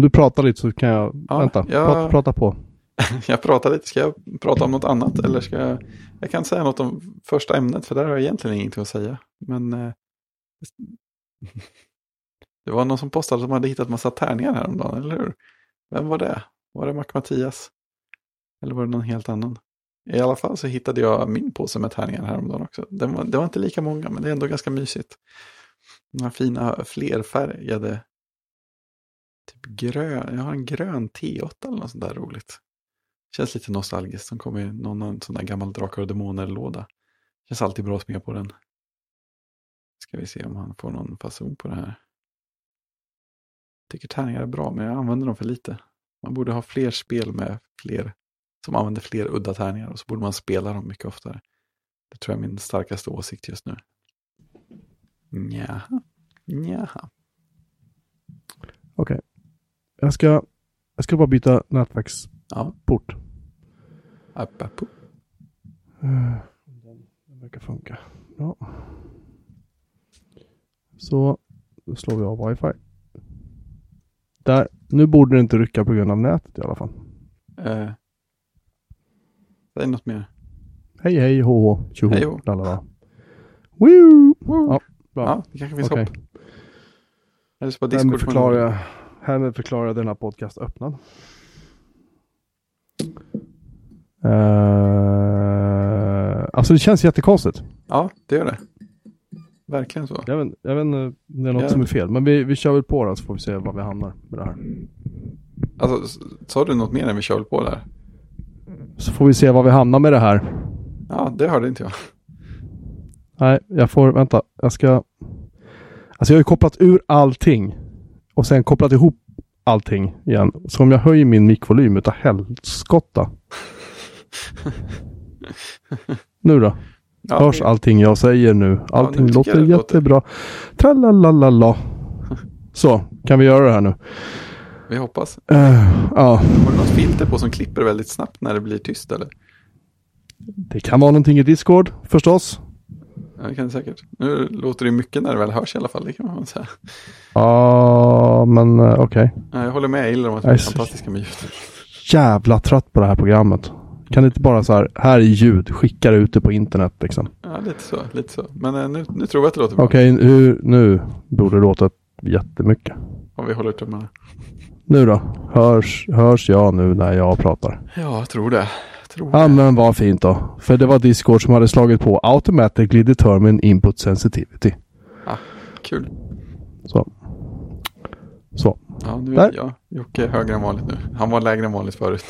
om du pratar lite så kan jag, Ja, vänta, jag- prata, prata på. Jag pratar lite, ska jag prata om något annat eller ska jag... Jag kan säga något om första ämnet för där har jag egentligen ingenting att säga. Men... Eh, det var någon som postade de hade hittat massa tärningar häromdagen, eller hur? Vem var det? Var det Mac-Mattias? Eller var det någon helt annan? I alla fall så hittade jag min påse med tärningar häromdagen också. Det var, det var inte lika många, men det är ändå ganska mysigt. De här fina flerfärgade... Typ grön, jag har en grön T8 eller något sånt där roligt. Känns lite nostalgiskt. Som kommer i någon sån där gammal Drakar och Demoner-låda. Känns alltid bra att smeka på den. Ska vi se om han får någon fason på det här. Tycker tärningar är bra, men jag använder dem för lite. Man borde ha fler spel med fler som använder fler udda tärningar och så borde man spela dem mycket oftare. Det tror jag är min starkaste åsikt just nu. Nja, nja. Okej. Jag ska, jag ska bara byta nätverksport. Ja, app, app. Eh, Den verkar funka. Ja. Så då slår vi av wifi. Där. Nu borde det inte rycka på grund av nätet i alla fall. Eh, säg något mer. Hej hej hå hå tjoho Hej, lalala. Woo! Woo. Ja, bra. Ja, det kanske finns Okej. hopp. Eller så bara Discord. förklarar jag, härmed förklarar denna podcast öppnad. Uh, alltså det känns jättekonstigt. Ja, det gör det. Verkligen så. Jag vet, jag vet inte om det är något Ja. som är fel. Men vi, vi kör väl på det så får vi se var vi hamnar med det här. Alltså, sa du något mer än vi kör på där? Så får vi se var vi hamnar med det här. Ja, det hörde inte jag. Nej, jag får, vänta, jag ska... Alltså jag har ju kopplat ur allting. Och sen kopplat ihop allting igen. Så om jag höjer min mickvolym utav helskotta. nu då? Ja, Hörs det- allting jag säger nu? Allting tycker låter låter- jättebra. Tralalala. Så, kan vi göra det här nu? Vi hoppas. Eh, ja, Har du något filter på som klipper väldigt snabbt när det blir tyst eller? det kan vara någonting i Discord förstås. Ja, det kan det säkert. Nu låter det mycket när det väl hörs i alla fall, det kan man säga. Ja, men eh, okej. Ja, Jag håller med, jag gillar de här fantastiska med ljudet. Jävla trött på det här programmet. Kan det inte bara så här, här är ljud, skicka det ut det på internet liksom. Ja, lite så, lite så. Men eh, nu, nu tror jag att det låter bra. Okej, hur, nu borde det låta jättemycket. Om vi håller tummarna. Nu då? Hörs, hörs jag nu när jag pratar? Ja, jag tror det. Tror Ja det. men vad fint då. För det var Discord som hade slagit på Automatically Determine Input Sensitivity. Kul. Så. Så. Ja, nu är jag, Jocke är högre än vanligt nu. Han var lägre än vanligt förut.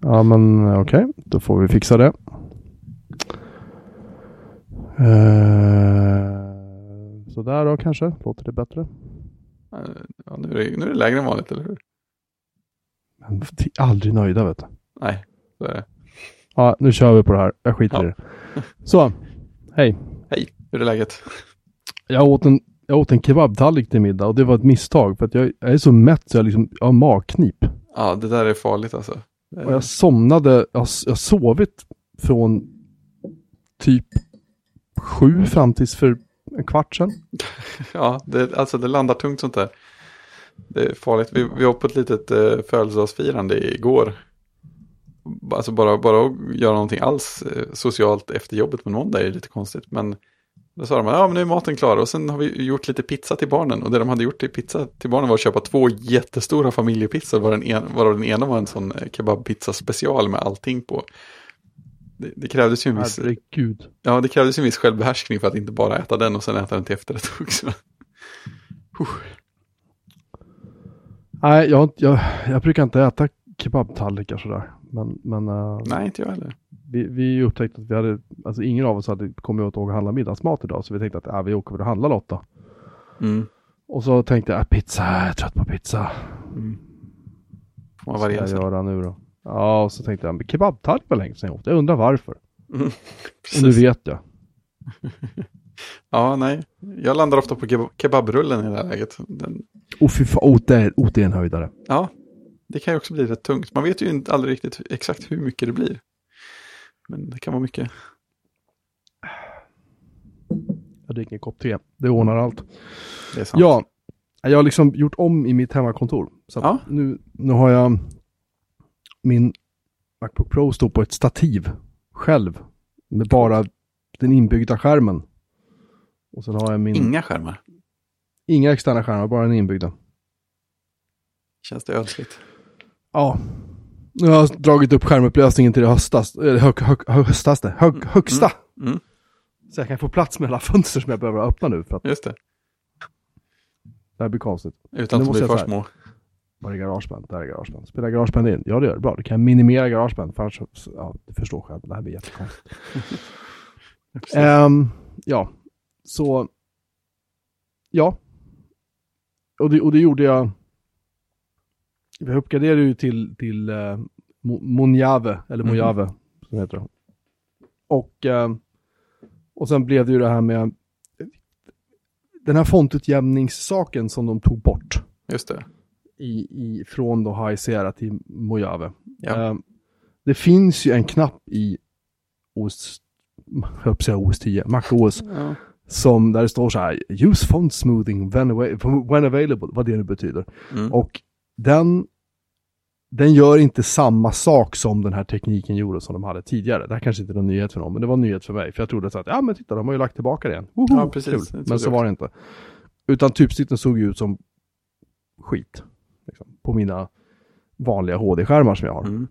Ja men eh, okej, då får vi fixa det. Uh, så där då kanske, låter det bättre? Eh, Ja, nu, är det, nu är det lägre än vanligt, eller hur? Men aldrig nöjda vet du. Nej, så är det. Ja, nu kör vi på det här. Jag skiter i Ja. det. Så, hej. Hej, hur är läget? Jag åt en, jag åt en kebabtallrik till middag och det var ett misstag för att jag, jag är så mätt så jag liksom, jag har magknip. Ja, det där är farligt alltså. Och jag somnade, jag har sovit från typ sju fram tills för en kvart sedan. Ja, det, alltså det landar tungt sånt där. Det är farligt. Vi, vi var på ett litet eh, födelsedagsfirande igår. Alltså bara, bara att göra någonting alls eh, socialt efter jobbet på en måndag är lite konstigt. Men då sa de, ja men nu är maten klar och sen har vi gjort lite pizza till barnen. Och det de hade gjort till pizza till barnen var att köpa två jättestora familjepizzor. Varav den, en, varav den ena var en sån eh, kebabpizza special med allting på. Det, det krävdes ju en viss... Herregud. Ja, det krävdes en viss självbehärskning för att inte bara äta den och sen äta den till efterrätt också. Nej, jag, jag, jag brukar inte äta kebabtallrikar sådär. Men, men eh, Nej, inte jag heller. vi, vi upptäckte att vi hade, alltså ingen av oss hade kommit åt att handla middagsmat idag. Så vi tänkte att äh, vi åker väl och handlar Lotta. Mm. Och så tänkte jag, äh, pizza, jag är trött på pizza. Mm. Vad ska jag göra nu då? Ja, och så tänkte jag, kebabtallrik var länge sedan jag åt. Jag undrar varför. Mm. Och nu vet jag. Ja, nej. Jag landar ofta på keb- kebabrullen i det här läget. Den, Och fy fan, oh, det, är, oh, det är en höjdare. ja, det kan ju också bli rätt tungt. Man vet ju inte aldrig riktigt exakt hur mycket det blir. Men det kan vara mycket. Jag dricker en kopp te. Det ordnar allt. Det är sant. Ja, Jag har liksom gjort om i mitt hemmakontor. Så Ja. nu, nu har jag min Macbook Pro står på ett stativ själv. Med bara den inbyggda skärmen. Och sen har jag min... Inga skärmar. Inga externa skärmar, bara den inbyggda. Känns det ödsligt? Ja. Nu har jag dragit upp skärmupplösningen till det höstas, eller hög, hög, högstaste, hög, högsta. Mm. Så jag kan få plats med alla fönster som jag behöver öppna nu för att Just det. det här blir konstigt. Utan att bli för små. Var är garageband? Där är garageband. Spelar garageband in? Ja det gör det. Bra. Då kan minimera garageband. För annars, ja, du förstår själv. Det här blir jättekonstigt. Ehm, ja, så... Ja. Och det, och det gjorde jag... Vi uppgraderade ju till, till uh, Monjave, eller Mhm. Mojave, som heter det. Och, ehm, och sen blev det ju det här med den här fontutjämningssaken som de tog bort Just det. i, i, från då High Sierra till Mojave. Ja. Ehm, det finns ju en knapp i OS, jag säga OS 10, Mac OS, Ja. som där det står så här, use font smoothing when, when available, vad det nu betyder. Mm. Och den, den gör inte samma sak som den här tekniken gjorde som de hade tidigare. Det här kanske inte är någon nyhet för någon, men det var en nyhet för mig. För jag trodde så att, ja men titta, de har ju lagt tillbaka det igen. Woho, Ja, precis. kul. Det Men så var det inte. Utan typsnitten såg ju ut som skit. Liksom, på mina vanliga HD-skärmar som jag har. Mm.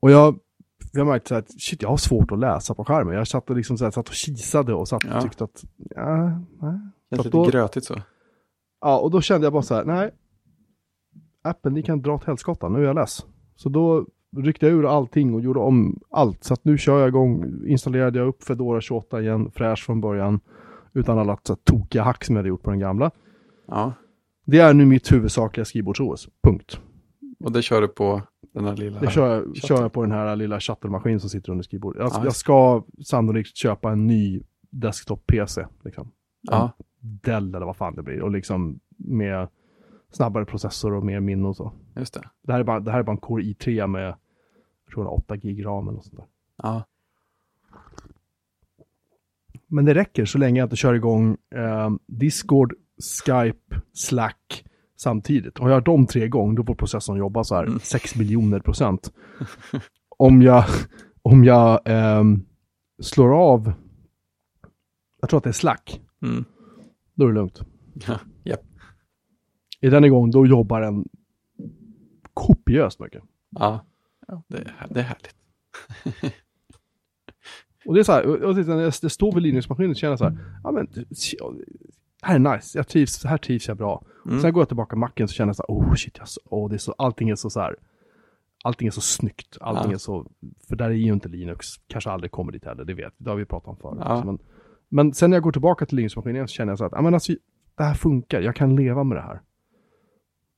Och jag, jag märkte att shit, jag har svårt att läsa på skärmen. Jag satt och, liksom så här, satt och kisade och satt och Ja. tyckte att, ja, nej. Känns Så lite grötigt så. Ja, och då kände jag bara så här, nej. Apple, ni kan dra åt helskotta, nu är jag less. Så då ryckte jag ur allting och gjorde om allt. Så att nu kör jag igång, installerade jag upp Fedora 28 igen, fräsch från början. Utan alla så här, tokiga hack som jag hade gjort på den gamla. Ja. Det är nu mitt huvudsakliga skrivbords-OS, punkt. Och det kör du på den här lilla... Det kör jag, kör jag på den här lilla shuttle-maskinen som sitter under skrivbordet. Jag, Ja, jag ska sannolikt köpa en ny desktop-PC. Liksom. Ja. Dell eller vad fan det blir. Och liksom med snabbare processor och mer minne och så. Just det. Det här är bara, det här är bara en Core i3 med, tror det är 8 gig ram eller sånt där. Ja. Men det räcker så länge jag inte kör igång eh, Discord, Skype, Slack samtidigt. Har jag de tre igång, då får processorn jobba så här Mm. 6 miljoner procent. om jag, om jag ehm, slår av, jag tror att det är Slack, Mm. Då är det lugnt. Ja. Japp. Är den igång, då jobbar den kopiöst mycket. Ja. ja det, är, det är härligt. Och det är så här, och och det, det står vid Linux-maskinen så känner jag så här, ja men, det här är nice, jag trivs, här trivs jag bra. Mm. Sen går jag tillbaka till macken så känner jag så här, oh shit, jag, oh, det är så, allting är så, så här, allting är så snyggt, allting Ja. är så, för där är ju inte Linux, kanske aldrig kommer dit heller, det vet vi, det har vi pratat om förut. Ja. Men, men sen när jag går tillbaka till Linux-maskinen igen så känner jag så att, ja men alltså, det här funkar, jag kan leva med det här.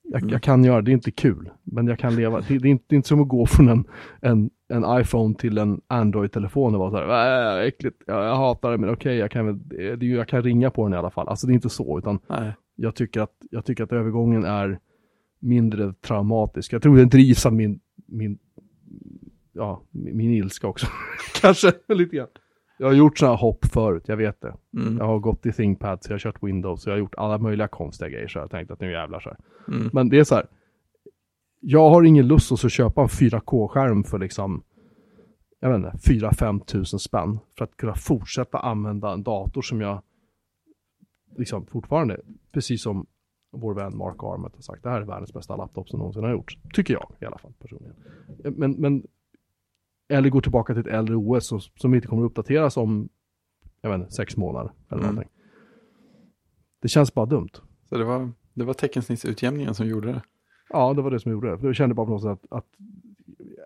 Jag, Mm. jag kan göra det, det är inte kul, men jag kan leva. Det, det, är, inte, det är inte som att gå från en, en, en iPhone till en Android-telefon och vara så här, äh, äckligt, jag, jag hatar det, men okej, jag, kan väl, det, jag kan ringa på den i alla fall. Alltså det är inte så, utan Nej. jag tycker att, jag tycker att övergången är mindre traumatisk. Jag tror den drivs av min, min, ja, min, min ilska också. Kanske lite grann. Jag har gjort sådana hopp förut, jag vet det. Mm. Jag har gått i ThinkPads, jag har kört Windows, jag har gjort alla möjliga konstiga grejer så jag har tänkt att nu jävlar så här. Mm. Men det är så här. Jag har ingen lust att köpa en 4K-skärm för liksom, jag vet inte, 4-5 tusen spänn. För att kunna fortsätta använda en dator som jag, liksom fortfarande, precis som vår vän Mark Armet har sagt, det här är världens bästa laptop som någonsin har gjorts. Tycker jag i alla fall personligen. Men, men eller gå tillbaka till ett äldre OS som, som inte kommer att uppdateras om, jag vet inte, sex månader eller Mm. någonting. Det känns bara dumt. Så det var, det var teckensnittsutjämningen som gjorde det. Ja, det var det som gjorde det. Jag kände bara på något sätt att, att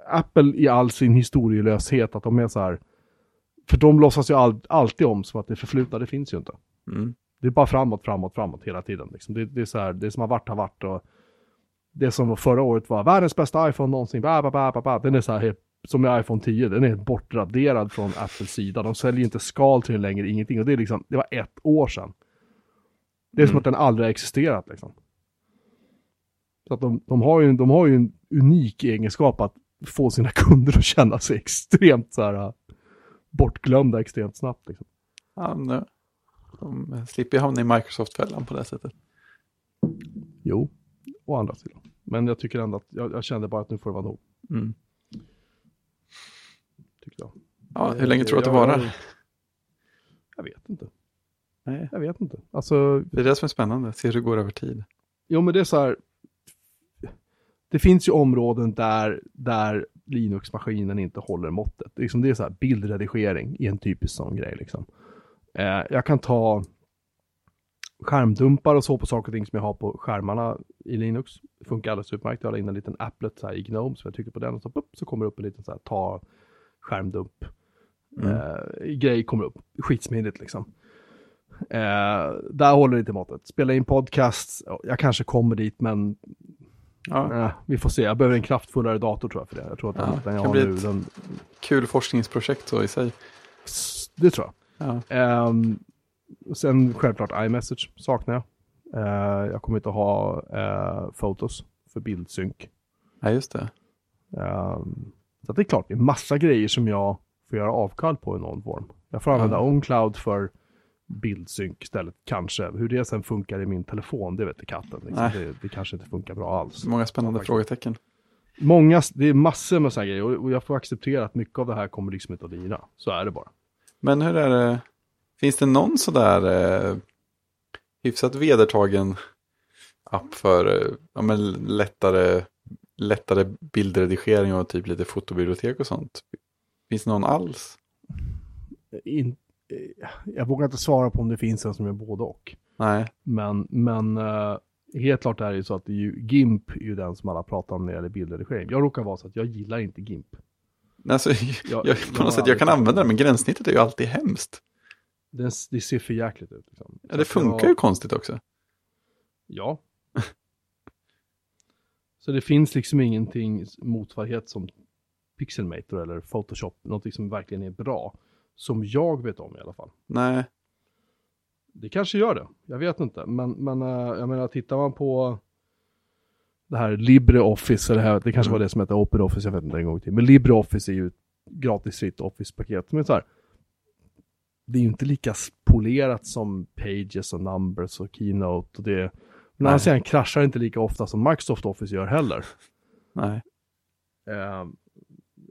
Apple i all sin historielöshet, att de är så här, för de låtsas ju all, alltid om som att det förflutna, det finns ju inte. Mm. Det är bara framåt, framåt, framåt hela tiden. Liksom. Det, det är så här, det som har varit har varit och det som förra året var världens bästa iPhone någonsin, ba, ba, ba, ba, ba. den är så här helt, som med iPhone 10, den är helt bortraderad från Apples sida. De säljer inte skal till den längre, ingenting. Och det är liksom, det var ett år sedan. Det är som Mm. att den aldrig har existerat liksom. Så att de, de, har ju, de har ju en unik egenskap att få sina kunder att känna sig extremt så här bortglömda extremt snabbt. Liksom. Ja, det, De slipper ju hamna i Microsoft-fällan på det sättet. Jo, å andra sidan. Men jag tycker ändå att jag, jag kände bara att nu får det vara nog. Mm. Jag. Ja, hur länge tror du att det varar? Jag vet inte. Nej. Jag vet inte. Alltså, Det är det som är spännande, se hur det går över tid. jo men det är så här. Det finns ju områden där, där Linux-maskinen inte håller måttet. Det är, liksom, det är så här bildredigering i en typisk sån grej liksom. Eh, jag kan ta skärmdumpar och så på saker och ting som jag har på skärmarna i Linux. Det funkar alldeles utmärkt. Jag har in en liten applet så här i Gnome så jag trycker på den och så, pop, så kommer det upp en liten så här ta skärmdump Mm. eh, grej kommer upp. Skitsmidigt liksom. Eh, där håller det inte måttet. Spela in podcasts, ja, jag kanske kommer dit men Ja, eh, vi får se. Jag behöver en kraftfullare dator tror jag för det. Jag tror att Ja, den jag kan har bli nu, ett- den, kul forskningsprojekt så i sig. det tror jag. Ja, Ehm, sen självklart iMessage saknar jag. Eh, jag kommer inte att ha uh, Photos för bildsynk. ja just det. Ehm, så det är klart, det är massa grejer som jag får göra avkall på i någon form. Jag får använda Ja. OnCloud för bildsynk istället, kanske. Hur det sen funkar i min telefon, det vet inte katten. Liksom. Det, det kanske inte funkar bra alls. Många spännande faktiskt. frågetecken. Många, det är massor med sådana grejer och, och jag får acceptera att mycket av det här kommer liksom inte att lira. Så är det bara. Men hur är det, finns det någon sådär eh, hyfsat vedertagen app för eh, ja, men lättare, lättare bildredigering och typ lite fotobibliotek och sånt? Finns det någon alls? In, eh, jag vågar inte svara på om det finns en som är både och. Nej, Men, men eh, helt klart är det ju så att det är ju, GIMP är ju den som alla pratar om när det gäller bildredigering. Jag råkar vara så att jag gillar inte GIMP. alltså, Jag- jag, på något sätt jag kan använda det men gränssnittet är ju alltid hemskt. Det, det ser för jäkligt ut. Liksom. Ja, det funkar ju konstigt också. Ja. Så det finns liksom ingenting motsvarighet som Pixelmator eller Photoshop, någonting som verkligen är bra. Som jag vet om i alla fall. Nej, Det kanske gör det, jag vet inte. Men, men eh, jag menar, tittar man på det här LibreOffice, eller det, här, det kanske Mm. var det som hette OpenOffice, jag vet inte en gång till. Men LibreOffice är ju ett gratisfritt Office-paket. Men så här, det är ju inte lika polerat som Pages och Numbers och Keynote. Och det, men andra sidan kraschar inte lika ofta som Microsoft Office gör heller. nej. Eh,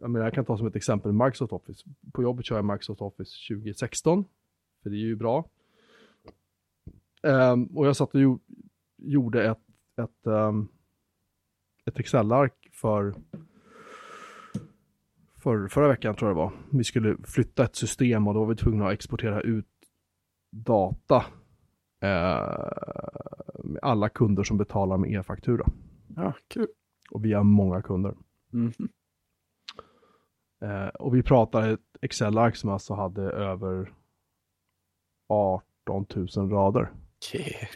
jag, menar, jag kan ta som ett exempel Microsoft Office. På jobbet kör jag Microsoft Office 2016. För det är ju bra. Ehm, och jag satt och gjo- gjorde ett, ett, ehm, ett Excel-ark för, för förra veckan tror jag det var. Vi skulle flytta ett system och då var vi tvungna att exportera ut data eh, med alla kunder som betalar med e-faktura. Ja, kul. Och vi har många kunder. Mm. Eh, och vi pratar ett Excel-ark som alltså hade över 18 000 rader. Okej.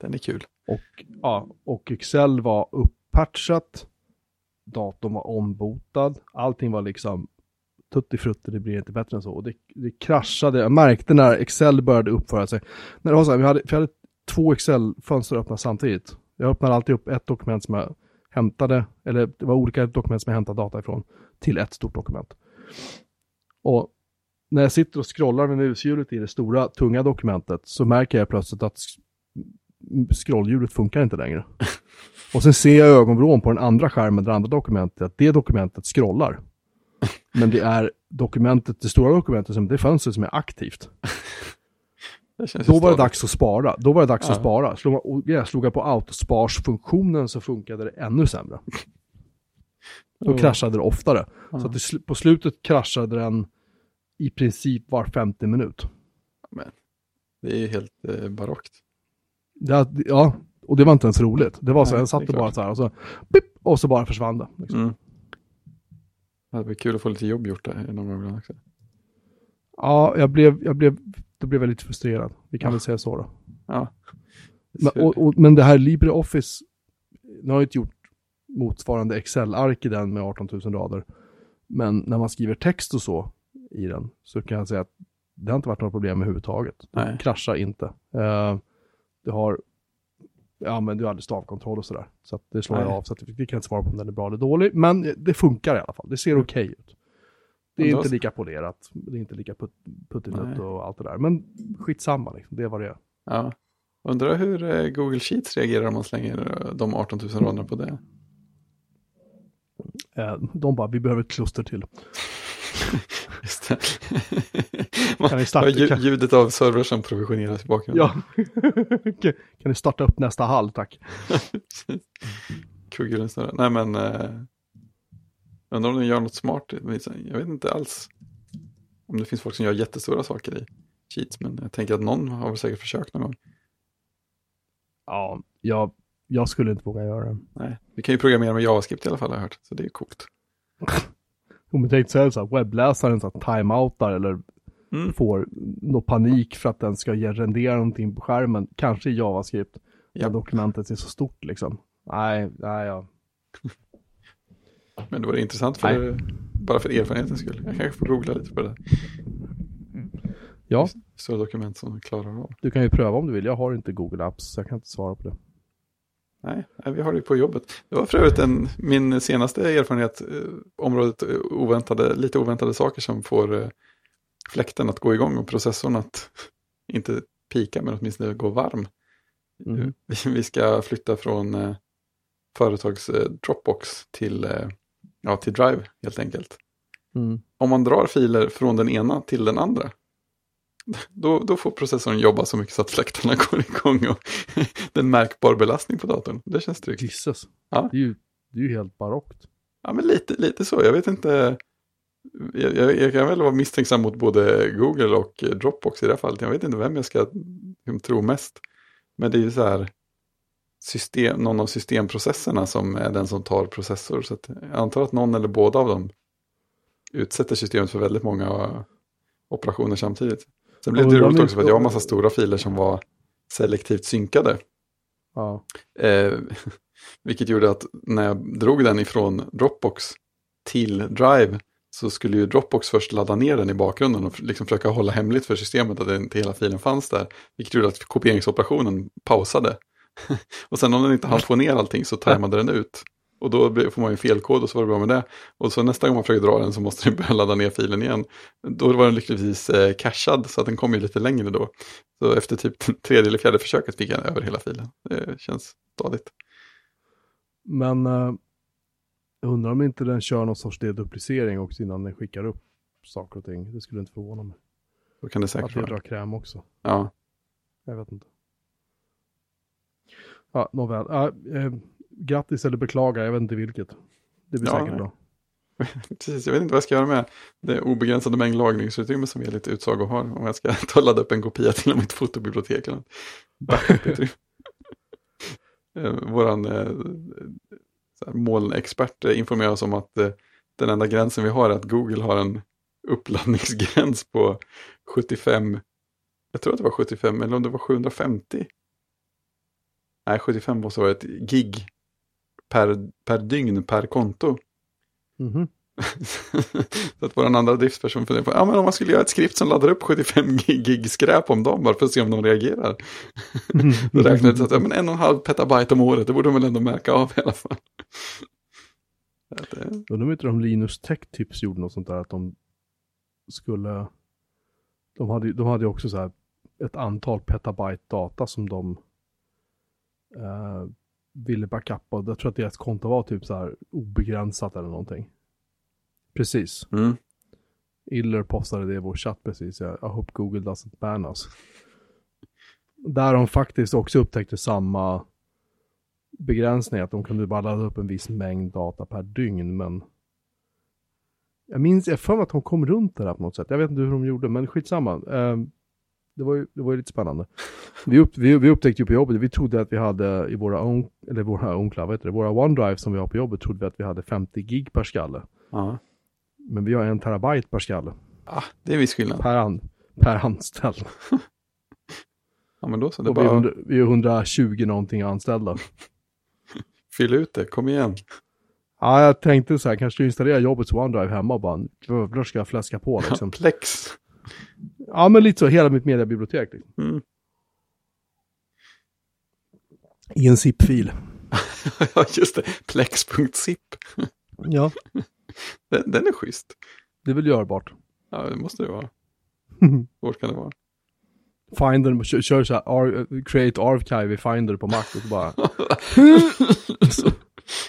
Den är kul. Och, ja, och Excel var upppatchat, datorn var ombotad, allting var liksom tuttifrutti, det blir inte bättre än så. Och det, det kraschade, jag märkte när Excel började uppföra sig. När det var så här, vi hade, för jag hade två Excel-fönster öppna samtidigt. Jag öppnade alltid upp ett dokument som jag hämtade, eller det var olika dokument som jag hämtade data ifrån, till ett stort dokument. Och när jag sitter och scrollar med mushjulet i det stora, tunga dokumentet så märker jag plötsligt att scrollhjulet funkar inte längre. Och sen ser jag ögonvrån på den andra skärmen, det andra dokumentet, att det dokumentet scrollar. Men det är dokumentet, det stora dokumentet, som det fönstret som är aktivt. Då var det dags att spara. Då var det dags Ja. att spara. Slog, man, jag slog jag på autosparsfunktionen så funkade det ännu sämre. Då Oh. kraschade det oftare. Ja. Så det, på slutet kraschade den i princip var femte minut. Det är ju helt eh, barockt. Det, ja, och det var inte ens roligt. Det var så, Nej, jag satt och bara så här och så, pip, och så bara försvann det. Liksom. Mm. Det varit kul att få lite jobb gjort där någon gång ibland också. Ja, jag blev, jag blev, då blev jag lite frustrerad. Vi kan Ja. väl säga så då. Ja. Men, och, och, men det här LibreOffice, nu har jag inte gjort motsvarande Excel-ark i den med 18 000 rader. Men när man skriver text och så i den så kan jag säga att det har inte varit några problem överhuvudtaget. Det kraschar inte. Uh, det har, jag använder ju aldrig stavkontroll och sådär. Så det slår jag av. Så att vi kan inte svara på om den är bra eller dålig. Men det funkar i alla fall. Det ser okej ut. Det är då- inte lika polerat. Det är inte lika put, puttinutt och allt det där. Men skitsamma, liksom. det är vad det är. Ja. Undrar hur eh, Google Sheets reagerar om man slänger eh, de 18 000 raderna på det. Eh, De bara, vi behöver ett kluster till. Just det. Kan starta- lju- ljudet av servrar som provisioneras i bakgrunden. Ja. kan du starta upp nästa hall, tack? Kuggen snurrar. Nej men, eh, undrar om de gör något smart. Jag vet inte alls om det finns folk som gör jättestora saker i Sheets. Men jag tänker att någon har väl säkert försökt någon gång. Ja, jag, jag skulle inte våga göra det. Nej, vi kan ju programmera med JavaScript i alla fall har jag hört. Så det är coolt. Om vi tänkte säga så här, webbläsaren så här timeoutar eller Mm. får någon panik för att den ska rendera någonting på skärmen, kanske i JavaScript, Ja. när dokumentet är så stort liksom. Nej, nej, ja. Men det var intressant för, bara för erfarenhetens skull. Jag kanske får googla lite på det. där. Ja, Stora dokument som klarar av. du kan ju pröva om du vill. Jag har inte Google Apps, så jag kan inte svara på det. Nej, vi har det på jobbet. Det var för övrigt en, min senaste erfarenhet, eh, området eh, oväntade, lite oväntade saker som får eh, fläkten att gå igång och processorn att inte pika men åtminstone gå varm. Mhm. Vi, ska flytta från företags Dropbox till, ja, till Drive helt enkelt. Mm. Om man drar filer från den ena till den andra, då, då får processorn jobba så mycket så att fläktarna går igång och det är en märkbar belastning på datorn. Det känns tryggt. Jesus. Ja. Det, är ju, det är ju helt barockt. Ja, men lite, lite så. Jag vet inte. Jag, jag, jag kan väl vara misstänksam mot både Google och Dropbox i det här fallet. Jag vet inte vem jag ska liksom, tro mest. Men det är ju så här system, någon av systemprocesserna som är den som tar processor. Så jag antar att någon eller båda av dem utsätter systemet för väldigt många operationer samtidigt. Sen blev det roligt också för att jag har massa stora filer som var selektivt synkade. Ja. Eh, vilket gjorde att när jag drog den ifrån Dropbox till Drive så skulle ju Dropbox först ladda ner den i bakgrunden och liksom försöka hålla hemligt för systemet att inte hela filen fanns där. Vilket gjorde att kopieringsoperationen pausade. och sen om den inte hann få ner allting så tajmade den ut. Och då får man ju felkod och så var det bra med det. Och så nästa gång man försöker dra den så måste den börja ladda ner filen igen. Då var den lyckligtvis eh, cachad så att den kom ju lite längre då. Så efter typ tredje eller fjärde försöket fick jag över hela filen. Det känns stadigt. Men eh, jag undrar om inte den kör någon sorts deduplicering också innan den skickar upp saker och ting. Det skulle inte förvåna mig. Då kan det Att säkert det vara. drar kräm också. Ja. Jag vet inte. Ja, nåväl. Ja, eh, grattis eller beklaga, jag vet inte vilket. Det blir Ja, säkert nej. bra. Precis, jag vet inte vad jag ska göra med det obegränsade mängd lagringsutrymme som vi lite utsago har. Om jag ska ta ladda upp en kopia till mitt fotobibliotek. Eller något. Eh, Våran eh, molnexpert informerar oss om att eh, den enda gränsen vi har är att Google har en uppladdningsgräns på 75, jag tror att det var 75 eller om det var 750. Nej, 75 måste vara ett gig per, per dygn per konto. Mhm. så att vår andra driftsperson funderar på, ja men om man skulle göra ett skript som laddar upp 75 gig, skräp om dagen bara för att se om de reagerar. Då räknar jag ut att ja, men en och en halv petabyte om året, det borde de väl ändå märka av i alla fall. Det- Undrar om inte de Linus Tech Tips gjorde något sånt där att de skulle, de hade, ju- de hade också så här ett antal petabyte data som de eh, ville backuppa. Jag tror att deras konto var typ så här obegränsat eller någonting. Precis. Mm. Iller postade det i vår chatt precis. Jag hope Google doesn't ban us. Där de faktiskt också upptäckte samma begränsning. Att de kunde bara ladda upp en viss mängd data per dygn. Men jag minns, jag för mig att de kom runt det där på något sätt. Jag vet inte hur de gjorde, men skitsamma. Eh, det, var ju, det var ju lite spännande. Vi, upp, vi, vi upptäckte ju på jobbet, vi trodde att vi hade i våra, own, eller våra OwnCloud, vad heter det, våra OneDrive som vi har på jobbet, trodde vi att vi hade 50 gig per skalle. Ja. Men vi har en terabyte per skalle. Ah, det är viss skillnad. Per, an, per anställd. Ja, men då så. Det Och vi är, bara 100, vi är 120 någonting anställda. fyll ut det, kom igen. Ja, jag tänkte så här, kanske du installerar jobbets OneDrive hemma och bara, jävlar ska jag fläska på liksom. Plex. Ja, men lite så, hela mitt mediebibliotek. Liksom. Mm. I en zip-fil. ja, just det. Plex.zip. Ja. Den, den är schysst. Det är väl görbart. Ja, det måste det vara. Svårt kan det vara. Finder, kör, kör så här, ar, create archive i Finder på Mac och så bara... så,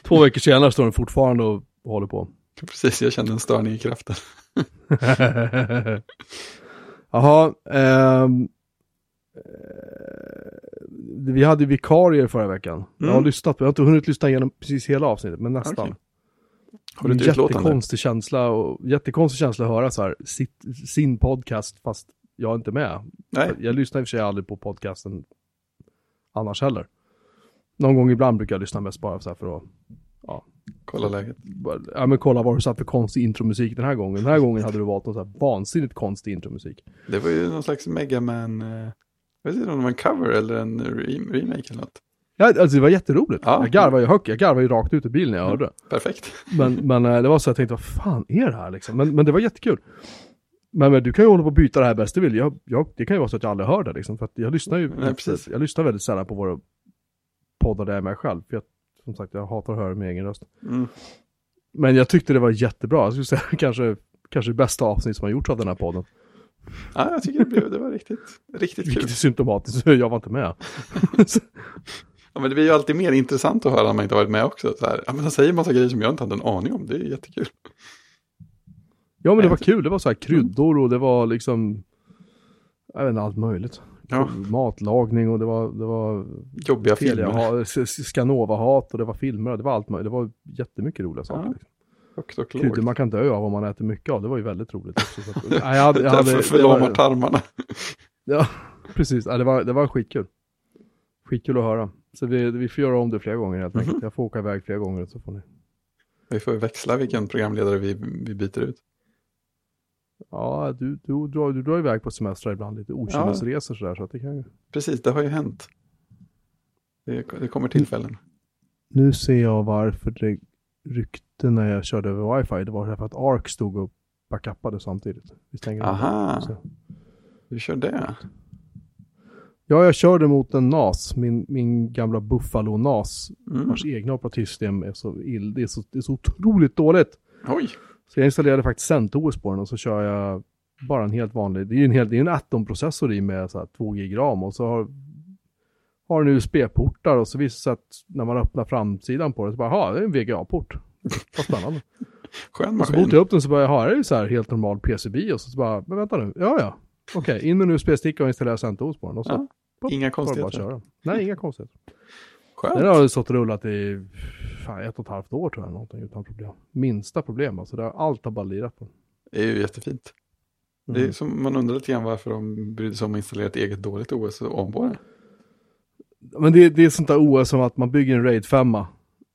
två veckor senare står den fortfarande och håller på. Precis, jag kände en störning i kraften. Jaha, ehm, eh, vi hade vikarier förra veckan. Jag har Mm. lyssnat på, jag har inte hunnit lyssna igenom precis hela avsnittet, men nästan. Okej. Har du utlåtande? jättekonstig känsla, och, jättekonstig känsla att höra så här, sitt, sin podcast fast jag är inte med. Nej, Jag, jag lyssnar i och för sig aldrig på podcasten annars heller. Någon gång ibland brukar jag lyssna mest bara så här för att kolla läget. ja, men kolla vad du satt för konstig intromusik den här gången. Den här gången hade du valt någon så här vansinnigt konstig intromusik. Det var ju någon slags Megaman, eh, jag vet inte om det var en cover eller en re- remake eller något. Ja, alltså det var jätteroligt. Ja. Jag garvade ju högt, jag garvade ju rakt ut i bilen när jag hörde det. Perfekt. Men, men eh, det var så jag tänkte, vad fan är det här liksom? Men, men det var jättekul. Men, men du kan ju hålla på och byta det här bäst du vill. Jag, jag, det kan ju vara så att jag aldrig hör det liksom. För att jag lyssnar ju, Nej, precis. jag lyssnar väldigt sällan på våra poddar där jag är mig själv. För jag, som sagt, jag hatar att höra min egen röst. Mm. Men jag tyckte det var jättebra. Jag skulle säga kanske, kanske bästa avsnitt som har gjorts av den här podden. Ja, jag tycker det, blev, det var riktigt, riktigt Vilket kul. är symptomatiskt, jag var inte med. Ja, men det blir ju alltid mer intressant att höra när man inte varit med också. Så här, ja, men han säger massa grejer som jag inte hade en aning om. Det är jättekul. Ja men det var kul, det var så här kryddor och det var liksom, jag vet inte, allt möjligt. Ja, Matlagning och det var, det var jobbiga filmer. Skanova-hat och det var filmer och det var allt möjligt. Det var jättemycket roliga saker. Ja, liksom. Högt och lågt. man kan dö av om man äter mycket av, det var ju väldigt roligt också. Så att, nej, jag hade, jag Därför hade, det förlamar tarmarna. ja, precis, ja, det, var, det var skitkul. Skitkul att höra. Så vi, vi får göra om det flera gånger helt enkelt. Jag får åka iväg flera gånger så får ni. Vi får växla vilken programledare vi, vi byter ut. Ja, du, du, drar, du drar iväg på semester ibland, lite okynnesresor sådär så att det kan ju... Precis, det har ju hänt. Det, det kommer tillfällen. Nu ser jag varför det ryckte när jag körde över wifi. Det var därför att ARK stod och backupade samtidigt. Vi stänger Aha. Så. Du kör det. Ja, jag körde mot en NAS, min, min gamla Buffalo NAS, Mm. vars egna operativsystem är så ill, det är så, det är så otroligt dåligt. Oj, Så jag installerade faktiskt CentOS på den och så kör jag bara en helt vanlig, det är ju en, helt, det är en Atom-processor i med så här 2 gig ram och så har, har den USB-portar och så visar det sig att när man öppnar framsidan på den så bara, ha det är en VGA-port. Vad spännande. skön Och så maskin. botade jag upp den så bara, jaha, det är ju så här helt normal PCB och så, så bara, men vänta nu, ja ja. Okej, in med en USB-sticka och installera CentOS på den och så Ja, pop, Inga det konstigheter. köra. Nej, inga konstigheter. Skönt. Den har stått och rullat i fan, ett och ett halvt år tror jag, någonting utan problem. Minsta problem alltså, det har, allt har bara lirat på. Det är ju jättefint. Det Mm. är som man undrar lite grann varför de brydde sig om att installera ett eget dåligt OS om på det. Men det, det är sånt där OS som att man bygger en RAID 5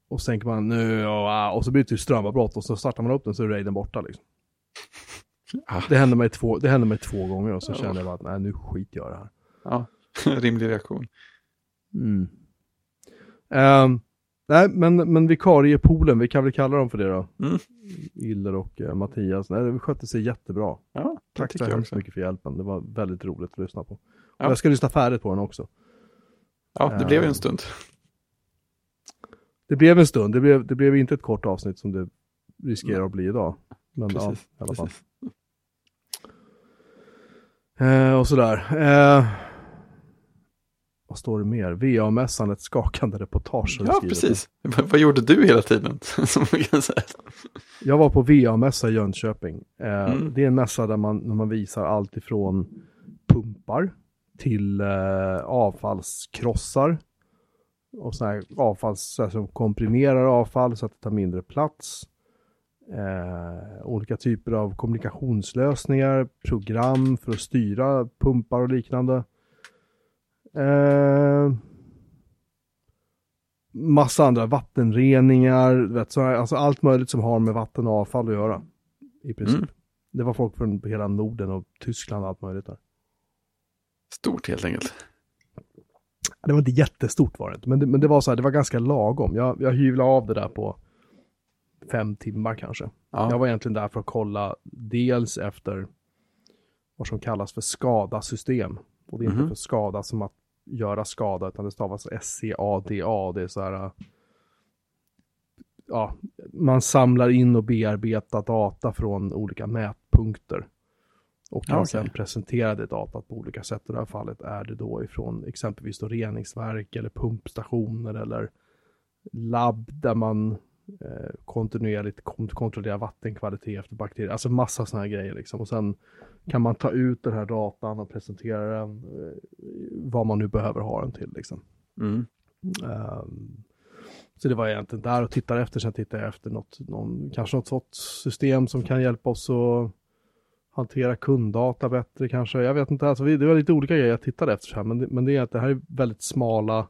och så tänker man nu och, ah, och så blir det typ strömavbrott och så startar man upp den så är RAIDen borta liksom. Ah. Det hände mig två, det hände mig två gånger och så Ja. kände jag bara att nej nu skiter jag det här. Ja, rimlig reaktion. Mm. Ehm, nej, men, men vikariepoolen, vi kan väl kalla dem för det då. Mm. Iller och eh, Mattias. Nej, det skötte sig jättebra. Ja, Tack så hemskt mycket för hjälpen. Det var väldigt roligt att lyssna på. Ja. Och jag ska lyssna färdigt på den också. Ja, det blev ju en stund. Det blev en stund. Det blev, det blev inte ett kort avsnitt som det riskerar att bli idag. Men Precis. ja, i alla fall. Eh, och sådär. Eh, vad står det mer? VA-mässan, ett skakande reportage. Ja, precis. Vad vad gjorde du hela tiden? Som man kan säga. Jag var på VA-mässa i Jönköping. Eh, Mm. Det är en mässa där man, där man visar allt ifrån pumpar till eh, avfallskrossar. Och sådana här avfalls, så här som komprimerar avfall så att det tar mindre plats. Eh, olika typer av kommunikationslösningar, program för att styra pumpar och liknande. Eh, massa andra vattenreningar, vet, så här, alltså allt möjligt som har med vatten och avfall att göra. I princip. Mm. Det var folk från hela Norden och Tyskland och allt möjligt där. Stort helt enkelt. Det var inte jättestort var det inte, men det, men det var så här, det var ganska lagom. Jag, jag hyvlade av det där på fem timmar kanske. Ja, Jag var egentligen där för att kolla dels efter vad som kallas för skadasystem. Och det är inte Mhm. för skada som att göra skada, utan det stavas S-C-A-D-A. Det är så här, ja, man samlar in och bearbetar data från olika mätpunkter. Och kan Ja, okej. sen presentera det datat på olika sätt. I det här fallet är det då ifrån exempelvis då reningsverk eller pumpstationer eller labb där man eh, kontinuerligt kon- kontrollerar vattenkvalitet efter bakterier. Alltså massa sådana här grejer liksom. Och sen kan man ta ut den här datan och presentera den eh, vad man nu behöver ha den till liksom. Mm. Ehm, så det var egentligen där och tittade efter. Sen tittade jag efter något, någon, kanske något sånt system som kan hjälpa oss att hantera kunddata bättre kanske. Jag vet inte, alltså, det var lite olika grejer jag tittade efter. Så här, men, det, men det är att det här är väldigt smala.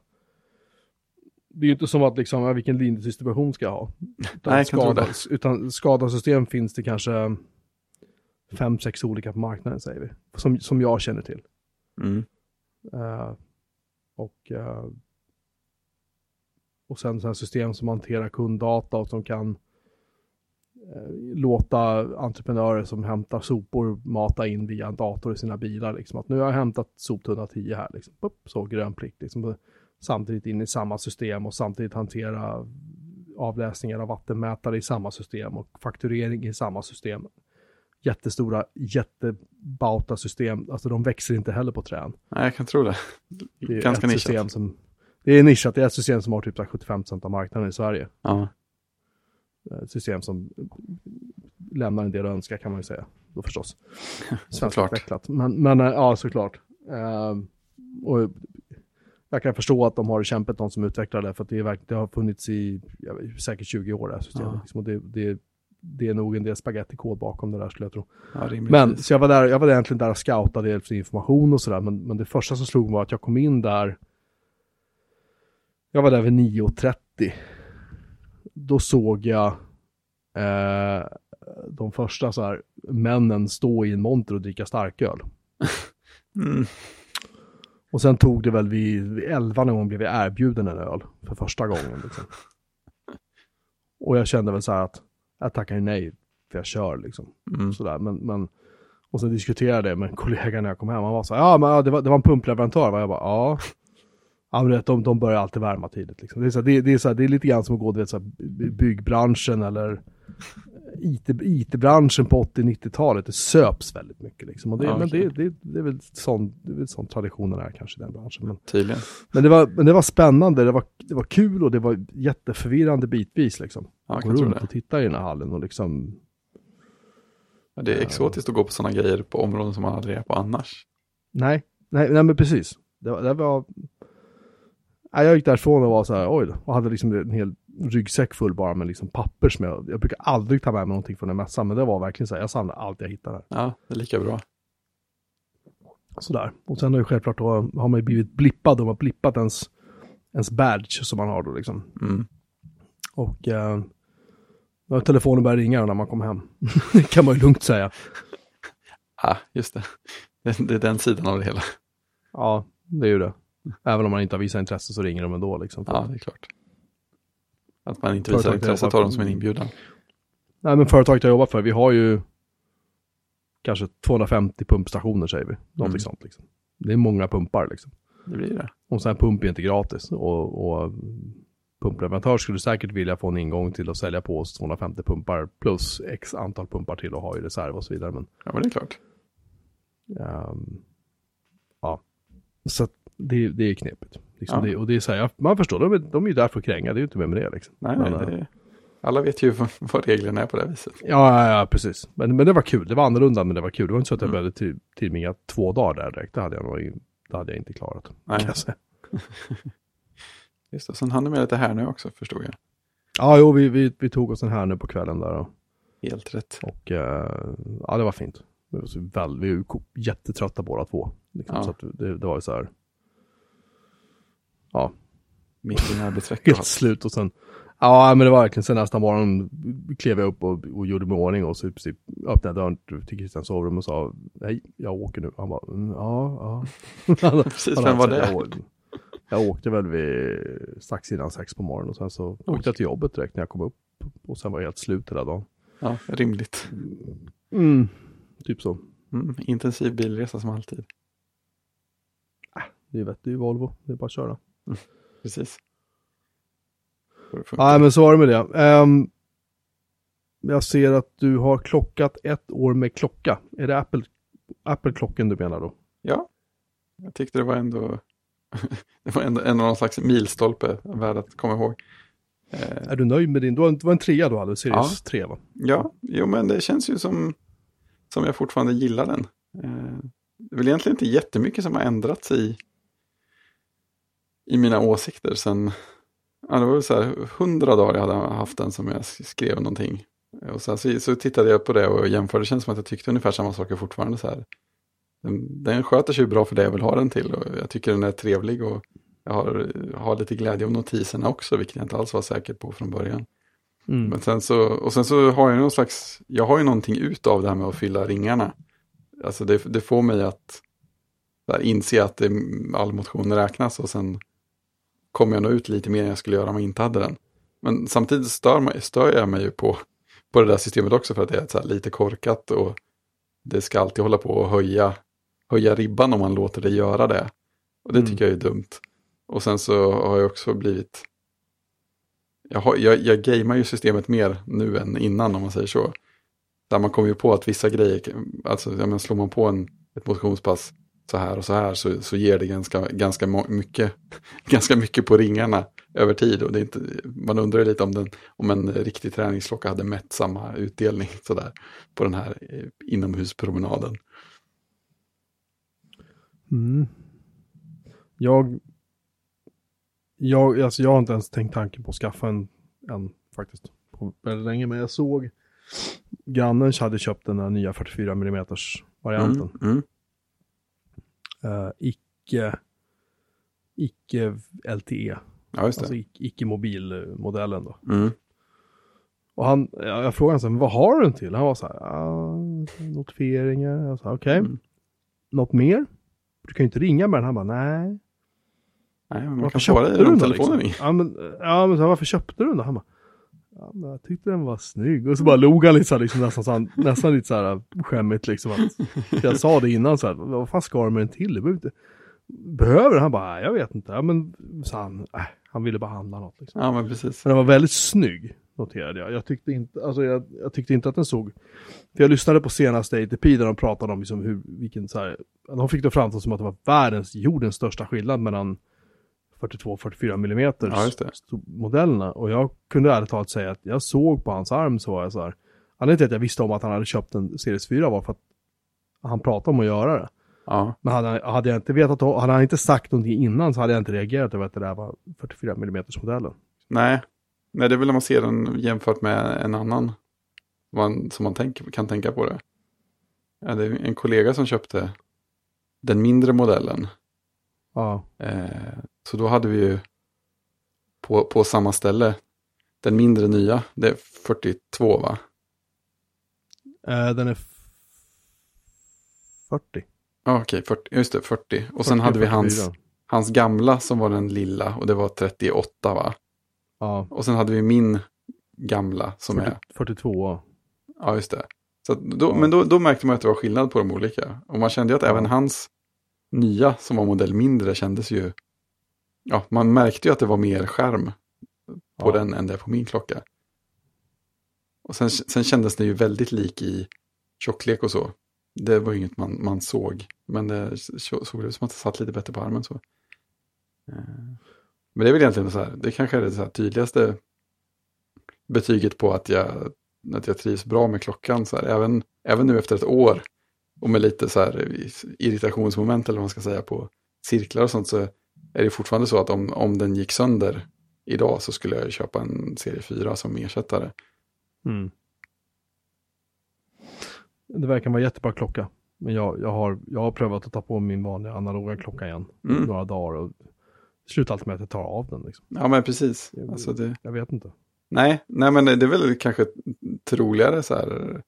Det är ju inte som att liksom, vilken linjedistribution ska jag ha. Utan, Nej, skada, utan skadasystem finns det kanske fem, sex olika på marknaden säger vi. Som, som jag känner till. Mm. Eh, och, eh, och sen så här system som hanterar kunddata och som kan eh, låta entreprenörer som hämtar sopor mata in via en dator i sina bilar. Liksom. Att nu har jag hämtat soptunna 10 här, liksom. Upp, så grön prick. Liksom. Samtidigt in i samma system och samtidigt hantera avläsningar av vattenmätare i samma system och fakturering i samma system. Jättestora, jättebauta system, alltså de växer inte heller på trän. Nej, jag kan tro det. Det är Ganska nischat. system som, det är nischat, det är ett system som har typ så här 75% av marknaden i Sverige. Ja. Ett system som lämnar en del att önska kan man ju säga. Då förstås. Svenskutvecklat. Men, men eh, ja, såklart. Ehm, och jag kan förstå att de har kämpat de som utvecklar det, för att det, är det har funnits i vet, säkert 20 år det här systemet. Ja. Liksom, det, det, det är nog en del spagettikod bakom det där skulle jag tro. ja. Men så jag var där, jag var egentligen där och scoutade efter information och sådär. Men, men det första som slog mig var att jag kom in där. Jag var där vid 9.30. Då såg jag eh, de första så här männen stå i en monter och dricka starköl. Mm. Och sen tog det väl vid, vid 11 när hon blev erbjuden en öl för första gången. Liksom. Och jag kände väl så här att jag tackar ju nej för jag kör liksom. Mm. Sådär, men, men, och sen diskuterade jag med en kollega när jag kom hem. Han var så här, ja men det, var, det var en pumpleverantör. va?" Jag bara, ja. Ja men de, de börjar alltid värma tidigt. Liksom. Det, är så här, det, det, är så här, det är lite grann som att gå by- byggbranschen eller IT, IT-branschen på 80-90-talet. Det söps väldigt mycket. Liksom. Och det, Ja, men det, det, det är väl sån, det är väl sån traditionen är kanske i den branschen. Men, Tydligen. men, det, var, men det var spännande, det var, det var kul och det var jätteförvirrande bitvis. Liksom. Ja, Gå runt det. och titta i den här hallen och liksom Ja, Det är exotiskt att gå på sådana grejer på områden som man aldrig är på annars. Nej, nej, nej men precis. Det var, det var... Jag gick därifrån och var så här, oj då. Och hade liksom en hel ryggsäck full bara med liksom papper som jag... Jag brukar aldrig ta med mig någonting från en mässa, men det var verkligen så här, jag samlade allt jag hittade. Ja, det är lika bra. Sådär. Och sen har ju självklart då, har man ju blivit blippad, de har blippat ens, ens badge som man har då liksom. Mm. Och eh, har telefonen börjat ringa när man kommer hem. det kan man ju lugnt säga. Ja, just det. det. Det är den sidan av det hela. Ja, det är ju det. Även om man inte har visat intresse så ringer de ändå liksom. Ja, det är klart. Att man inte visar intresse tar dem som en inbjudan. Nej men företaget jag jobbar för, vi har ju kanske 250 pumpstationer säger vi. Någonting Mm. sånt liksom. Det är många pumpar liksom. Det blir det. Och sen pump är inte gratis. Och, och pumpleverantör skulle säkert vilja få en ingång till att sälja på oss 250 pumpar plus x antal pumpar till och ha i reserv och så vidare. Men Ja, men det är klart. ehm, ja, så att det, det är knepigt. Liksom Ja. det, och det är så här, man förstår, de är, de är ju där för att kränga, det är ju inte med, med det liksom. Nej, nej, Men, det eh, är... Alla vet ju vad- vad reglerna är på det viset. Ja, ja, ja precis. Men, men det var kul. Det var annorlunda, men det var kul. Det var inte så att jag Mm. behövde till, tillbringa två dagar där direkt. Det hade jag nog det hade jag inte klarat. Nej. Just det. Sen hann du med lite här nu också, förstod jag. Ja, jo, vi, vi, vi tog oss en här nu på kvällen där. Och, Helt rätt. och eh, ja, det var fint. Det var så väl, vi ko- jättetrötta båda två. Liksom, Ja. Så att det, det var ju så här. Ja, Mitt i en arbetsvecka. helt slut och sen. Ja, men det var verkligen sen nästa morgon klev jag upp och, och gjorde mig ordning och så i princip öppnade jag dörren till Christians sovrum och sa nej, jag åker nu. Han bara, mm, ja, ja. Precis, Han vem var det? Jag, jag åkte väl vid strax innan sex på morgonen och sen så åkte jag till jobbet direkt när jag kom upp. Och sen var jag helt slut hela dagen. Ja, rimligt. Mm, typ så. Mm, intensiv bilresa som alltid. Det är vett, det är Volvo, det är bara att köra. Precis. Nej, men så var det med det. Ehm, jag ser att du har klockat ett år med klocka. Är det Apple, Apple-klockan du menar då? Ja, jag tyckte det var ändå, det var ändå, ändå någon slags milstolpe värd att komma ihåg. Eh, är du nöjd med din? Det var en trea du hade, Series ja. 3 va? Ja, jo men det känns ju som, som jag fortfarande gillar den. Eh, det är väl egentligen inte jättemycket som har ändrats i, i mina åsikter sen, ja, det var väl så här hundra dagar jag hade haft den som jag skrev någonting. Och sen så, så tittade jag på det och jämförde, det känns som att jag tyckte ungefär samma saker fortfarande så här. Den, den sköter sig bra för det jag vill ha den till och jag tycker den är trevlig och jag har, har lite glädje av notiserna också, vilket jag inte alls var säker på från början. Mm. Men sen så, och sen så har jag någon slags, jag har ju någonting ut av det här med att fylla ringarna. Alltså det, det får mig att där, inse att det, all motion räknas och sen kommer jag nog ut lite mer än jag skulle göra om jag inte hade den. Men samtidigt stör, mig, stör jag mig ju på, på det där systemet också för att det är lite korkat och det ska alltid hålla på att höja, höja ribban om man låter det göra det. Och det mm. tycker jag är dumt. Och sen så har jag också blivit... Jag, har, jag, jag gamear ju systemet mer nu än innan om man säger så. Där man kommer ju på att vissa grejer, alltså ja, men slår man på en, ett motionspass så här och så här så, så ger det ganska, ganska, mycket, ganska mycket på ringarna över tid. Och det är inte, man undrar lite om, den, om en riktig träningsklocka hade mätt samma utdelning sådär, på den här eh, inomhuspromenaden. Mm. Jag jag, alltså jag har inte ens tänkt tanken på att skaffa en, en faktiskt, på väldigt länge. Men jag såg grannen hade köpt den här nya 44 mm varianten. Mm, mm. Uh, icke, icke LTE. Ja, just det. Alltså icke, icke mobilmodellen då. Mm. Och han, jag, frågade honom, vad har du den till? Han var så här, ah, notifieringar. Jag sa, okej. Okay. Mm. Något mer? Du kan ju inte ringa med den. Han bara, nej. Nej, men man varför kan köpte du den telefonen liksom? Ja, men, ja, men så, varför köpte du den då? Han bara, ja, jag tyckte den var snygg. Och så bara log han lite så här, liksom, nästan, nästan lite så här skämmigt liksom. Att, jag sa det innan så här, vad fan ska du med den till? Det behöver, behöver? Han bara, jag vet inte. Ja, men så han, äh, han ville bara handla något. Liksom. Ja, men precis. Men den var väldigt snygg, noterade jag. Jag tyckte inte, alltså jag, jag tyckte inte att den såg... För jag lyssnade på senaste ATP där de pratade om liksom hur, vilken så här, de fick det framstå som att det var världens, jordens största skillnad mellan 42-44 mm ja, modellerna. Och jag kunde ärligt talat säga att jag såg på hans arm så var jag så här. Anledningen till att jag visste om att han hade köpt en Series 4 var för att han pratade om att göra det. Ja. Men hade, hade jag inte vetat, hade han inte sagt någonting innan så hade jag inte reagerat över att det där var 44 mm modellen. Nej. Nej, det är väl när man ser den jämfört med en annan man, som man tänk, kan tänka på det. Ja, det är en kollega som köpte den mindre modellen. Ja. Eh, så då hade vi ju på, på samma ställe den mindre nya, det är 42 va? Eh, den är 40. Ja, okej, okay, just det, 40. Och 40, sen hade vi hans, hans gamla som var den lilla och det var 38 va? Ja. Och sen hade vi min gamla som 40, är... 42. Ja, just det. Så då, ja. Men då, då märkte man att det var skillnad på de olika. Och man kände ju att ja. även hans nya som var modell mindre kändes ju ja, man märkte ju att det var mer skärm på ja. den än det på min klocka. Och sen, sen kändes det ju väldigt lik i tjocklek och så. Det var ju inget man, man såg, men det såg ut som att det satt lite bättre på armen så. Eh, men det är väl egentligen så här, det kanske är det så tydligaste betyget på att jag, att jag trivs bra med klockan. Så här, även, även nu efter ett år och med lite så här irritationsmoment eller vad man ska säga på cirklar och sånt så är det fortfarande så att om, om den gick sönder idag så skulle jag köpa en serie 4 som ersättare. Mm. Det verkar vara jättebra klocka. Men jag, jag, har, jag har prövat att ta på min vanliga analoga klocka igen. Mm. Några dagar och slutar alltid med att jag tar av den. Liksom. Ja men precis. Jag, alltså det... jag vet inte. Nej, nej men det är väl kanske troligare så här.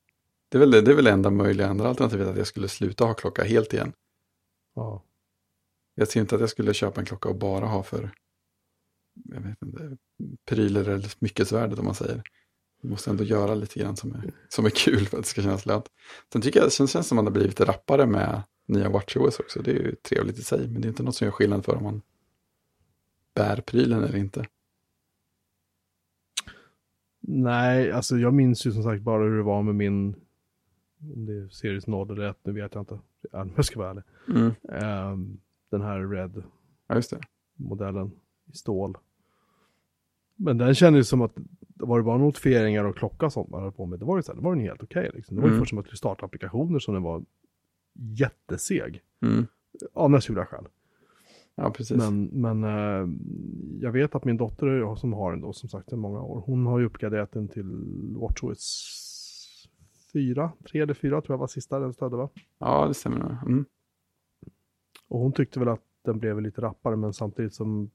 Det är väl det, är väl det enda möjliga andra alternativet att jag skulle sluta ha klocka helt igen. Ja. Jag ser inte att jag skulle köpa en klocka och bara ha för jag vet inte, prylar eller smyckesvärdet om man säger. Du måste ändå göra lite grann som är, som är kul för att det ska kännas lönt. Sen tycker jag det känns som att man har blivit rappare med nya WatchOS också. Det är ju trevligt i sig, men det är inte något som gör skillnad för om man bär prylen eller inte. Nej, alltså jag minns ju som sagt bara hur det var med min, om det är Series 0 eller 1, nu vet jag inte. Om jag ska vara ärlig. Mm. Ehm, den här Red Ja, modellen i stål. Men den kändes som att var det bara notifieringar och klocka och sånt man höll på med. Det var ju så här, det var den helt okej liksom. Det var ju Mm. först som att vi startade applikationer som den var jätteseg. Mm. Av naturliga skäl. Ja, precis. Men, men eh, jag vet att min dotter som har den då som sagt i många år. Hon har ju uppgraderat den till WatchOS 4, 3 eller 4 tror jag var sista den stödde va? Ja, det stämmer. Mm. Och hon tyckte väl att den blev lite rappare men samtidigt som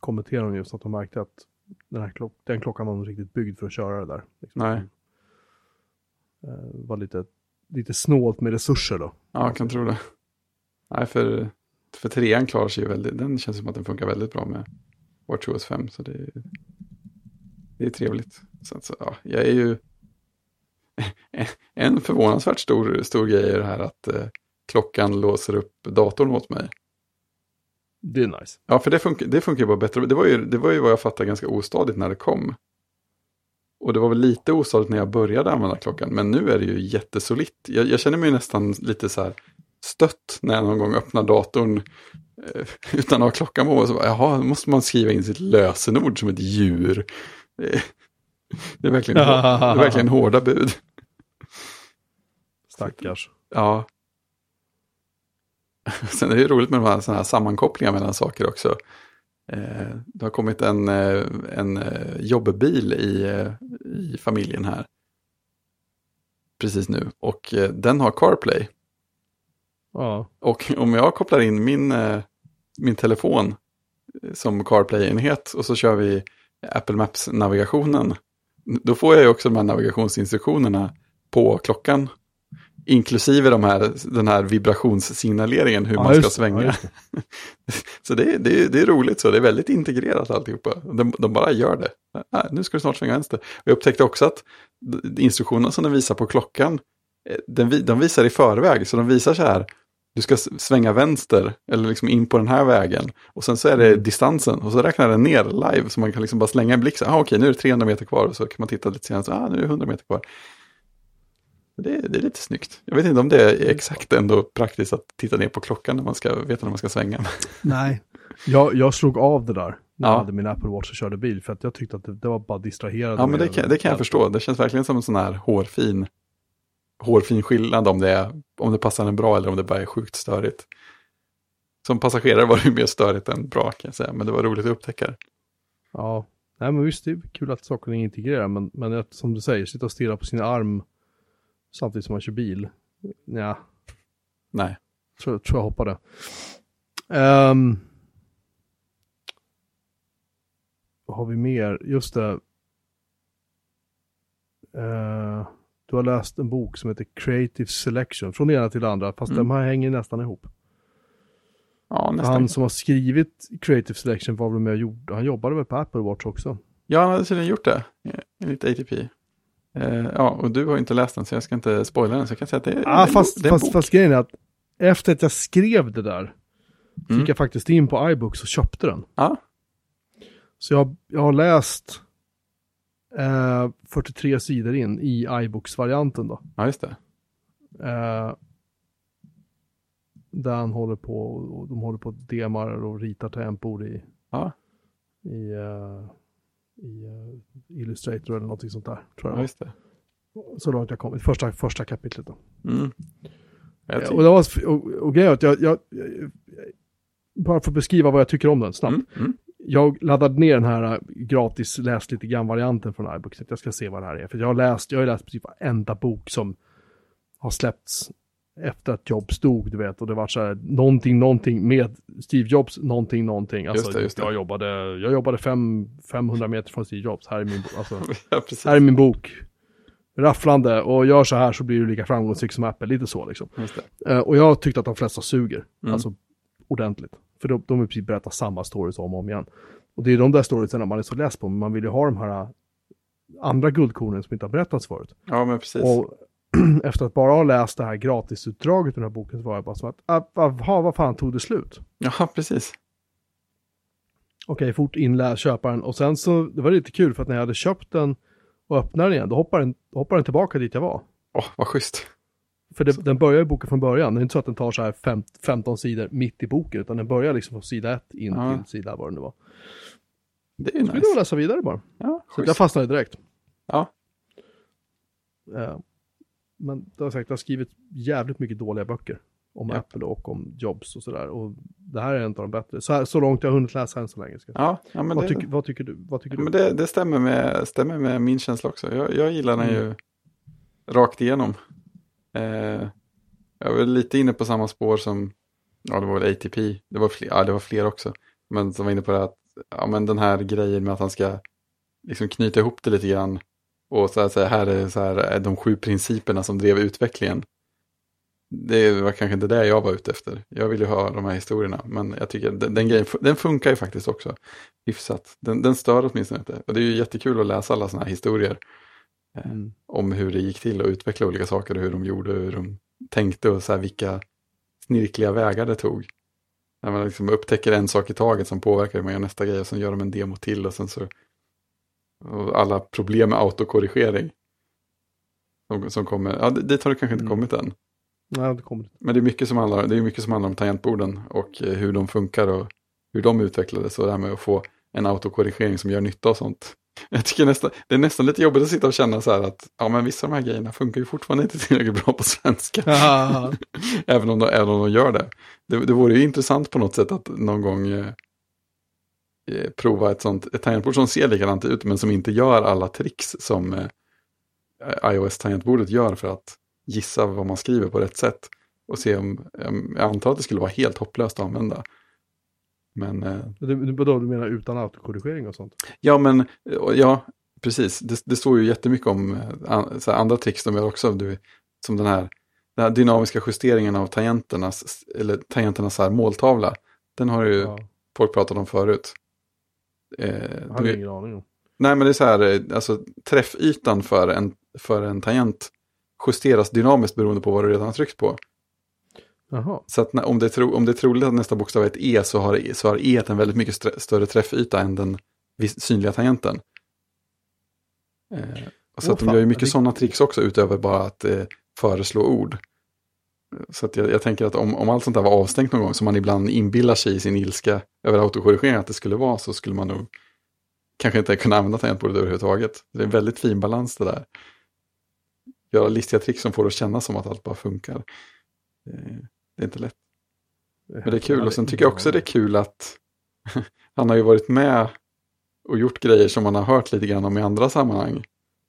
kommenterade hon just att hon märkte att den, här klock den klockan var nog riktigt byggd för att köra det där. Liksom. Nej. Eh, var lite, lite snålt med resurser då. Ja, jag kan tro det. Nej, för, för trean klarar sig ju väldigt, den känns som att den funkar väldigt bra med WatchOS 5. Så det, är- det är trevligt. Så, att, så, ja, jag är ju... En förvånansvärt stor, stor grej är det här att eh, klockan låser upp datorn åt mig. Det är nice. Ja, för det funkar, det funkar ju bara bättre. Det var ju, det var ju vad jag fattade ganska ostadigt när det kom. Och det var väl lite ostadigt när jag började använda klockan. Men nu är det ju jättesolitt. Jag, jag känner mig nästan lite så här stött när jag någon gång öppnar datorn eh, utan att ha klockan på. Så, bara, Jaha, måste man skriva in sitt lösenord som ett djur. Det är, det är, verkligen, det är verkligen hårda bud. Stackars. Ja. Sen är det ju roligt med de här, här sammankopplingar mellan saker också. Eh, det har kommit en, eh, en eh, jobbbil i, eh, i familjen här. Precis nu. Och den har CarPlay. Ja. Och om jag kopplar in min, min telefon som CarPlay-enhet och så kör vi Apple Maps-navigationen. Då får jag ju också de här navigationsinstruktionerna på klockan. Inklusive de här, den här vibrationssignaleringen hur Ja, man ska svänga. Ja. Så det, är- det, det är roligt så, det är väldigt integrerat alltihopa. De, de bara gör det. Ah, nu ska du snart svänga vänster. Jag upptäckte också att instruktionerna som den visar på klockan, eh, den, de visar i förväg. Så de visar så här, du ska svänga vänster eller liksom in på den här vägen. Och sen så är det distansen och så räknar den ner live så man kan liksom bara slänga en blick. Så, ah, okej, nu är det 300 meter kvar och så kan man titta lite senare. Så, ah, nu är det 100 meter kvar. Det, är- det är lite snyggt. Jag vet inte om det är exakt ändå praktiskt att titta ner på klockan när man ska veta när man ska svänga. Nej. Jag, jag slog av det där när Ja. jag hade min Apple Watch och körde bil för att jag tyckte att det, det var bara distraherande. Ja, men det kan, det kan jag förstå. Det känns verkligen som en sån här hårfin, hårfin skillnad om det, är, om det passar en bra eller om det bara är sjukt störigt. Som passagerare var det mer störigt än bra kan jag säga, men det var roligt att upptäcka det. Ja, nej men visst det är kul att saker är integrerar men, men som du säger, sitta och stirra på sin arm samtidigt som man kör bil. Ja, Nej, tror, tror jag hoppade. Um, vad har vi mer? Just det. Eh, du har läst en bok som heter Creative Selection, från det ena till det andra, fast Mm. de här hänger nästan ihop. ja nästan. Han som har skrivit Creative Selection var väl med och gjorde, han jobbade väl på Apple Watch också. Ja, han hade tydligen gjort det, enligt ATP. Eh, ja, och du har inte läst den så jag ska inte spoila den, så jag kan säga att det, Ah, fast, det är en fast, bok. fast grejen är att efter att jag skrev det där Mm. gick jag faktiskt in på iBooks och köpte den. Ja, Så jag, jag har läst eh, 43 sidor in i iBooks-varianten då. ja, just det. Eh, där han håller på, och de håller på och demar och ritar tempor i, Ja, i, eh, i eh, Illustrator eller någonting sånt där. Tror ja jag. just det. Så långt jag kommit, första, första kapitlet då. Mm. Ja, och, det var, och, och grejen att jag, jag, jag, bara för att beskriva vad jag tycker om den snabbt. mm, mm. Jag laddade ner den här äh, gratis läs lite grann-varianten från iBooks. Jag ska se vad det här är. För jag har läst, jag har läst precis varenda bok som har släppts efter att Jobs dog, du vet. Och det var så här, någonting, någonting med Steve Jobs, någonting, någonting. Alltså, Just det, just det. Jag jobbade, jag jobbade fem, 500 meter från Steve Jobs. Här är min, alltså, ja, här är min bok. Rafflande och gör så här så blir du lika framgångsrik som Apple. Lite så liksom. Just det. Eh, och jag tyckte att de flesta suger. Mm. Alltså ordentligt. För de, de precis berätta samma stories om och om igen. Och det är de där storiesen man är så less på. Men man vill ju ha de här äh, andra guldkornen som inte har berättats förut. Ja, men precis. Och efter att bara ha läst det här gratisutdraget ur den här boken så var jag bara så att, ah, vad, vad fan tog det slut? Ja, precis. Okej, fort inläs, köpa den. Och sen så, det var lite kul för att när jag hade köpt den och öppnade den igen, då hoppar den, hoppar den tillbaka dit jag var. Åh, vad schysst. För det, den börjar ju boken från början. Det är inte så att den tar så här fem, 15 sidor mitt i boken, utan den börjar liksom från sida 1 in Ja. till sida vad det nu var. Det är Så ju vill jag nice. läsa vidare bara. Ja, Så jag fastnade direkt. Ja. Eh, Men det har sagt, jag har skrivit jävligt mycket dåliga böcker. Om Ja. Apple och om Jobs och sådär. Och det här är en av de bättre. Så, här, så långt jag har hunnit läsa än så länge. Ska. Ja, ja men, vad, det, tycker, vad tycker du? Vad tycker ja, men du? det, det stämmer, med, stämmer med min känsla också. Jag, jag gillar den Mm. ju rakt igenom. Eh, jag var lite inne på samma spår som, ja det var väl ATP, det var fler, ja, det var fler också. Men som var inne på det att, ja men den här grejen med att han ska liksom knyta ihop det lite grann. Och så här, så här, är så här, är de sju principerna som drev utvecklingen. Det var kanske inte det jag var ute efter. Jag ville ha de här historierna. Men jag tycker den, den grejen, den funkar ju faktiskt också hyfsat. Den, den stör åtminstone inte. Och det är ju jättekul att läsa alla sådana här historier. Eh, Mm. Om hur det gick till att utveckla olika saker och hur de gjorde och hur de tänkte och så här vilka snirkliga vägar det tog. När man liksom upptäcker en sak i taget som påverkar hur man gör nästa grej och sen gör de en demo till och sen så och alla problem med autokorrigering. Som, som kommer, ja dit har det kanske inte Mm. kommit än. Nej, det kommer inte. Men det är mycket som handlar, det är mycket som handlar om tangentborden och eh, hur de funkar och hur de utvecklades och det här med att få en autokorrigering som gör nytta och sånt. Jag tycker nästan, det är nästan lite jobbigt att sitta och känna så här att ja men vissa av de här grejerna funkar ju fortfarande inte tillräckligt bra på svenska. även, om de, även om de gör det. det. Det vore ju intressant på något sätt att någon gång eh, prova ett sånt ett tangentbord som ser likadant ut men som inte gör alla tricks som eh, iOS-tangentbordet gör för att gissa vad man skriver på rätt sätt. Och se om, jag antar att det skulle vara helt hopplöst att använda. Men eh, Du, du, vadå, du menar utan autokorrigering och sånt? Ja, men ja, precis. Det, det står ju jättemycket om eh, an, andra tricks de gör också. Du, som den här, den här dynamiska justeringen av tangenternas, eller tangenternas här måltavla. Den har ju Ja, folk pratat om förut. Eh, jag hade ingen aning om. nej, men det är så här, eh, alltså träffytan för en, för en tangent justeras dynamiskt beroende på vad du redan har tryckt på. Jaha. Så att när, om, det är tro, om det är troligt att nästa bokstav är ett E så har, så har E en väldigt mycket str- större träffyta än den synliga tangenten. Eh, så Åh, att de gör ju mycket det- sådana tricks också utöver bara att eh, föreslå ord. Så att jag, jag tänker att om, om allt sånt där var avstängt någon gång som man ibland inbillar sig i sin ilska över autokorrigering att det skulle vara så skulle man nog kanske inte kunna använda tangentbordet överhuvudtaget. Det är en väldigt fin balans det där. Göra listiga trick som får det att kännas som att allt bara funkar. Eh, det är inte lätt. Men det är kul och sen tycker jag också det är kul att han har ju varit med och gjort grejer som man har hört lite grann om i andra sammanhang.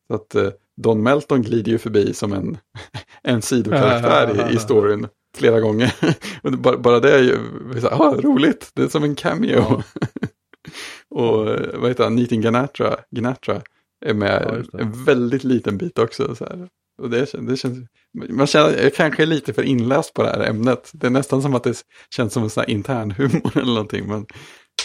Så att eh, Don Melton glider ju förbi som en, en sidokaraktär i, i storyn flera gånger. bara, bara det är ju så här, ah, roligt, det är som en cameo. Och eh, vad heter han, Nitin Ganatra, Ganatra är med en väldigt liten bit också. Så här. Och det, det känns, man känner, jag kanske är lite för inläst på det här ämnet. Det är nästan som att det känns som en sån här intern humor eller någonting. Men,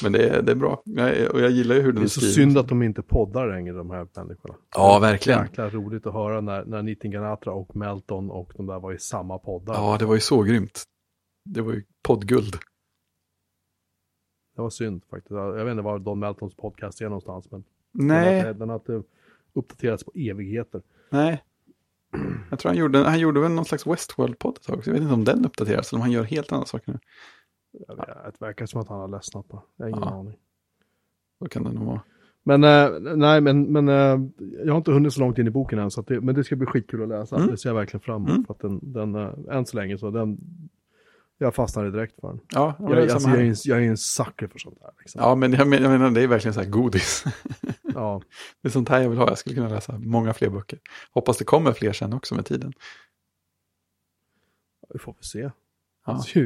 men det, är, det är bra. Jag, och jag gillar ju hur Det den är så synd att de inte poddar längre, de här människorna. Ja, verkligen. Jäkla roligt att höra när, när Nitin Ganatra och Melton och de där var i samma poddar. Ja, det var ju så grymt. Det var ju poddguld. Det var synd faktiskt. Jag vet inte var Don Meltons podcast är någonstans, men Nej, den har, den har inte uppdaterats på evigheter. nej. Jag tror han gjorde, han gjorde väl någon slags Westworld-podd ett tag också. Jag vet inte om den uppdateras eller om han gör helt andra saker nu. Jag vet, Det verkar som att han har ledsnat på. Jag har ingen Ja. aning. Så kan det nog vara. Men eh, nej, men, men eh, jag har inte hunnit så långt in i boken än, så det, men det ska bli skitkul att läsa. Mm. Det ser jag verkligen fram emot. Mm. För att den, den, eh, än så länge så den, jag fastnade direkt för den. Ja, ja, Jag, är alltså, jag, är en, jag är en sucker för sånt här. Liksom. ja men jag menar, jag menar, det är verkligen så här godis. Ja. Det är sånt här jag vill ha. Jag skulle kunna läsa många fler böcker. Hoppas det kommer fler sen också med tiden. vi får väl se. Ja, Alltså,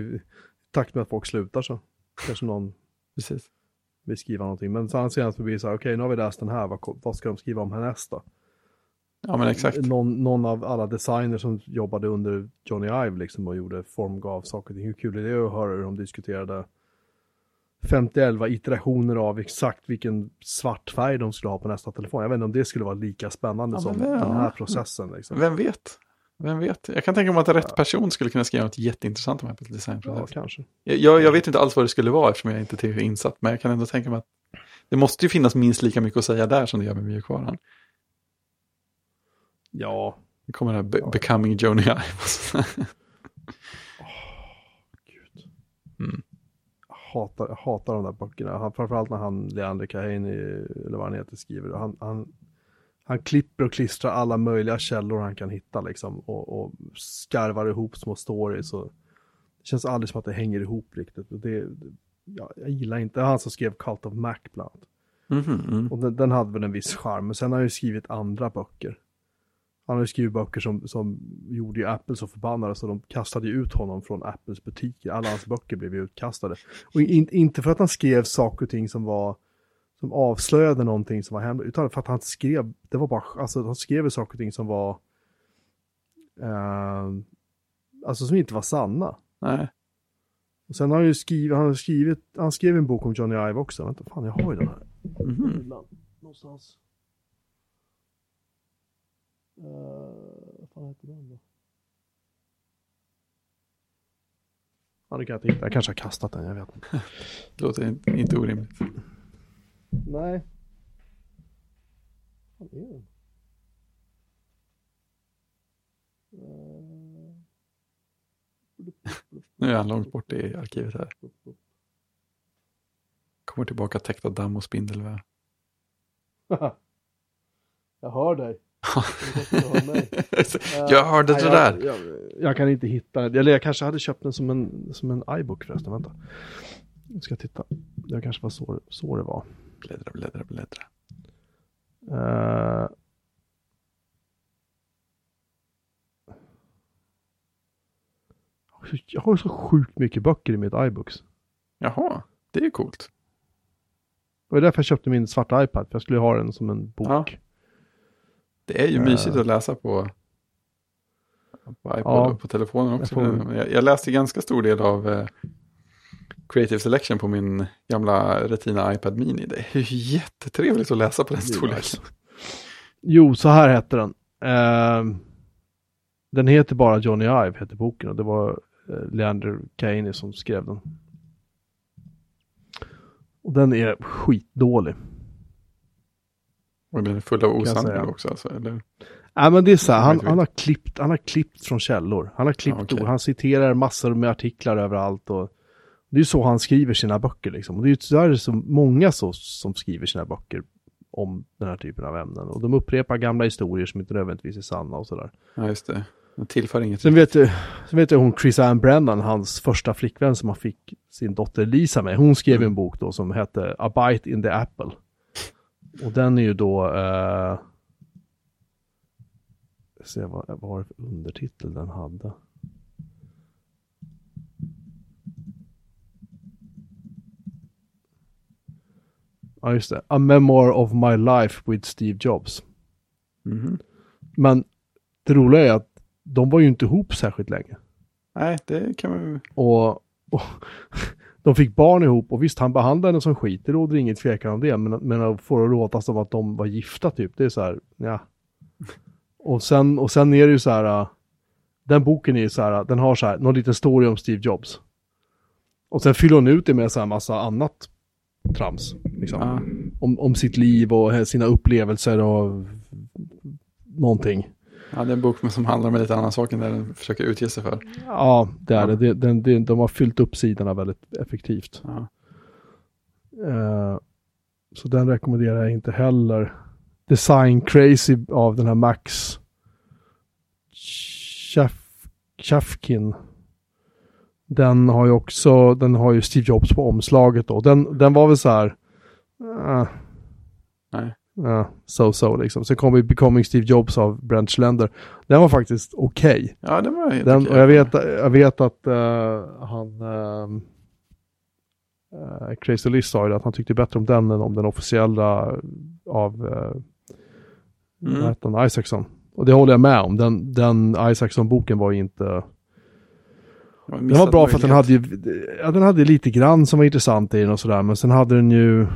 takt med att folk slutar så kanske någon precis. vill skriva någonting. Men att det blir så här, okej nu har vi läst den här, vad, vad ska de skriva om härnäst då? Ja, men exakt. Någon, någon av alla designers som jobbade under Johnny Ive liksom och gjorde formgav saker och ting. Hur kul är det att höra hur de diskuterade 50-11 iterationer av exakt vilken svart färg de skulle ha på nästa telefon. Jag vet inte om det skulle vara lika spännande Ja, som det- den här processen. Liksom. Vem vet? Vem vet? Jag kan tänka mig att rätt person skulle kunna skriva något jätteintressant om Apples Ja, designprocess. kanske. Jag, jag vet inte alls vad det skulle vara eftersom jag inte är tillräckligt insatt. Men jag kan ändå tänka mig att det måste ju finnas minst lika mycket att säga där som det gör med mjukvaran. Ja, Det kommer det här be- Becoming Joni Ive. gud. Mm. Jag hatar, jag hatar de där böckerna. Han, framförallt när han, Leander Kahane, eller vad han heter, skriver. Han, han, han klipper och klistrar alla möjliga källor han kan hitta liksom. Och, och skarvar ihop små stories. Och det känns aldrig som att det hänger ihop riktigt. Och det, det, ja, jag gillar inte, han som skrev Cult of Mac bland annat. Mm. Och den, den hade väl en viss charm. Men sen har han ju skrivit andra böcker. Han har ju skrivit böcker som, som gjorde ju Apple så förbannade så de kastade ju ut honom från Apples butiker. Alla hans böcker blev ju utkastade. Och in, inte för att han skrev saker och ting som var som avslöjade någonting som var hemligt, utan för att han skrev, det var bara, alltså han skrev saker och ting som var eh, alltså som inte var sanna. Nej. Och sen har han ju skrivit, han har skrivit, han skrev en bok om Johnny Ive också. Vänta, fan jag har ju den här. Mhm. Någonstans. Uh, vad fan heter den då? Ja, det kan jag inte hitta. Jag kanske har kastat den, jag vet inte. Det låter inte, inte orimligt. Nej. Vad är den? Nu är han långt bort i arkivet här. Kommer tillbaka täckt av damm och spindelväv. jag hör dig. Hör jag hörde det där. Jag, jag, jag kan inte hitta den. Eller jag kanske hade köpt den som en, som en iBook förresten. Vänta. Jag ska titta. Det kanske var så, så det var. Bläddra, bläddra, bläddra. Uh, jag har så sjukt mycket böcker i mitt iBooks. Jaha, det är ju coolt. Det var därför jag köpte min svarta iPad. För jag skulle ha den som en bok. Ja. Det är ju Eh. mysigt att läsa på, på iPod Ja. och på telefonen också. Jag får- Jag, jag läste ganska stor del av eh, Creative Selection på min gamla Retina iPad Mini. Det är ju jättetrevligt att läsa på den storleken. Jo, så här hette den. Ehm, den heter bara Johnny Ive, heter boken. Och det var uh, Leander Kahane som skrev den. Och den är skitdålig. Och den är full av jag osanning säga. också. Alltså, eller? Nej men det är så här, han, han, har klippt, han har klippt från källor. Han har klippt Ja, okej. ord, han citerar massor med artiklar överallt. Och det är ju så han skriver sina böcker liksom. Och det är ju tyvärr så många så, som skriver sina böcker om den här typen av ämnen. Och de upprepar gamla historier som inte nödvändigtvis är sanna och sådär. Ja, just det. Den tillför inget. Sen vet, jag, sen vet jag hon Chris Ann Brennan, hans första flickvän som han fick sin dotter Lisa med. Hon skrev Mm. en bok då som hette A Bite in the Apple. Och den är ju då... Eh, se vad, vad var det för undertitel den hade. Ja just det. A Memoir of My Life with Steve Jobs. Mhm. Men det roliga är att de var ju inte ihop särskilt länge. Nej, det kan man ju... Och, och de fick barn ihop och visst han behandlade henne som skit, det råder inget tvekan om det. Men, men att få det låta som att de var gifta typ, det är så här, ja. Och sen, och sen är det ju så här, äh, den boken är så här, den har så här, någon liten story om Steve Jobs. Och sen fyller hon ut det med så här massa annat trams. Liksom. Ja. Om, om sitt liv och sina upplevelser och någonting. ja, det är en bok som handlar om en lite annan sak än det den försöker utge sig för. Ja, det är Ja. det. den, det de har fyllt upp sidorna väldigt effektivt. Ja. Eh, så den rekommenderar jag inte heller. Design Crazy av den här Max Chaf- Chafkin. Den har ju också, den har ju Steve Jobs på omslaget då. Den, den var väl så här. eh, Nej. Ja, so so liksom. Sen kom ju Becoming Steve Jobs av Brent Schlender. Den var faktiskt okej. Ja, det var helt Den, okej. och jag vet, jag vet att eh, han, uh, Crazy Liz sa ju att han tyckte bättre om den än om den officiella av uh, Mm. Isaacson. Och det håller jag med om. Den, den Isaacson-boken var ju inte... Den var bra för att den hade möjlighet. ju, ja, den hade lite grann som var intressant i den och sådär. Men sen hade den ju,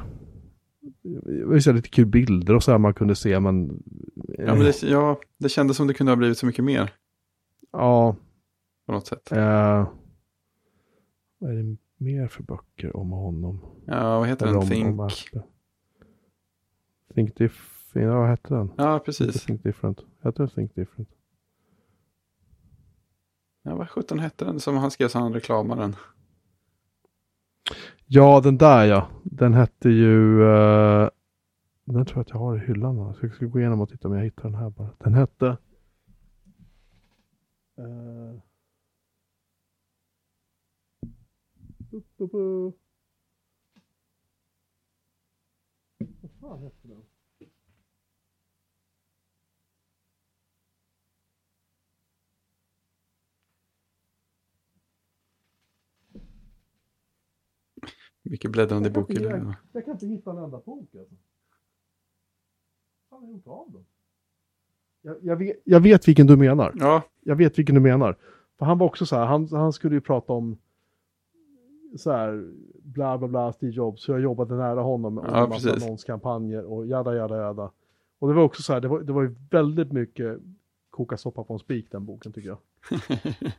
lite kul bilder och sådär man kunde se men... Ja, men det, ja, det kändes som det kunde ha blivit så mycket mer. Ja, på något sätt. eh, vad är det mer för böcker om honom? Ja, vad heter Eller den? om, Think. om? Think Different, ja vad hette den? Ja, precis. Think Different. Hette den Think Different? Ja, vad sjutton hette den som han skrev så han reklamade den? Ja, den där ja. Den hette ju... Uh, den tror jag att jag har i hyllan. här. Så jag ska gå igenom och titta om jag hittar den här bara. Den hette... Uh, bu, bu, bu. Vad fan hette den? Mycket bläddrande inte- bokhyllor. jag- Jag kan inte hitta en enda bok alltså. Vad har gjort av dem? Jag, jag, vet, jag vet vilken du menar. Ja, Jag vet vilken du menar. För han var också så här, han, han skulle ju prata om så här, bla bla bla, Steve Jobs, hur jag jobbade nära honom med Ja, massa annonskampanjer och jada jada jada. Och det var också så här, det var, det var ju väldigt mycket koka soppa på en spik den boken tycker jag.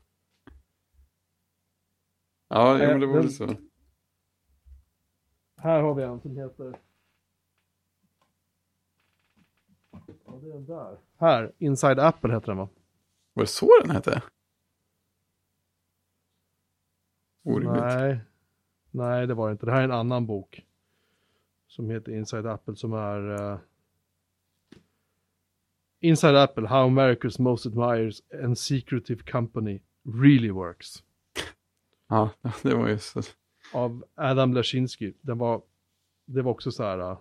ja Eh, men det var väl den- så. Här har vi en som heter... Ja, det är den där. Här, Inside Apple heter den va? Var det så den hette? Orimligt. Nej. Nej, det var det inte. Det här är en annan bok. Som heter Inside Apple som är... eh, Inside Apple, How America's Most Admires and Secretive Company Really Works. Ja, det var ju så. Av Adam Lashinsky. Den var... Det var också så här... eh,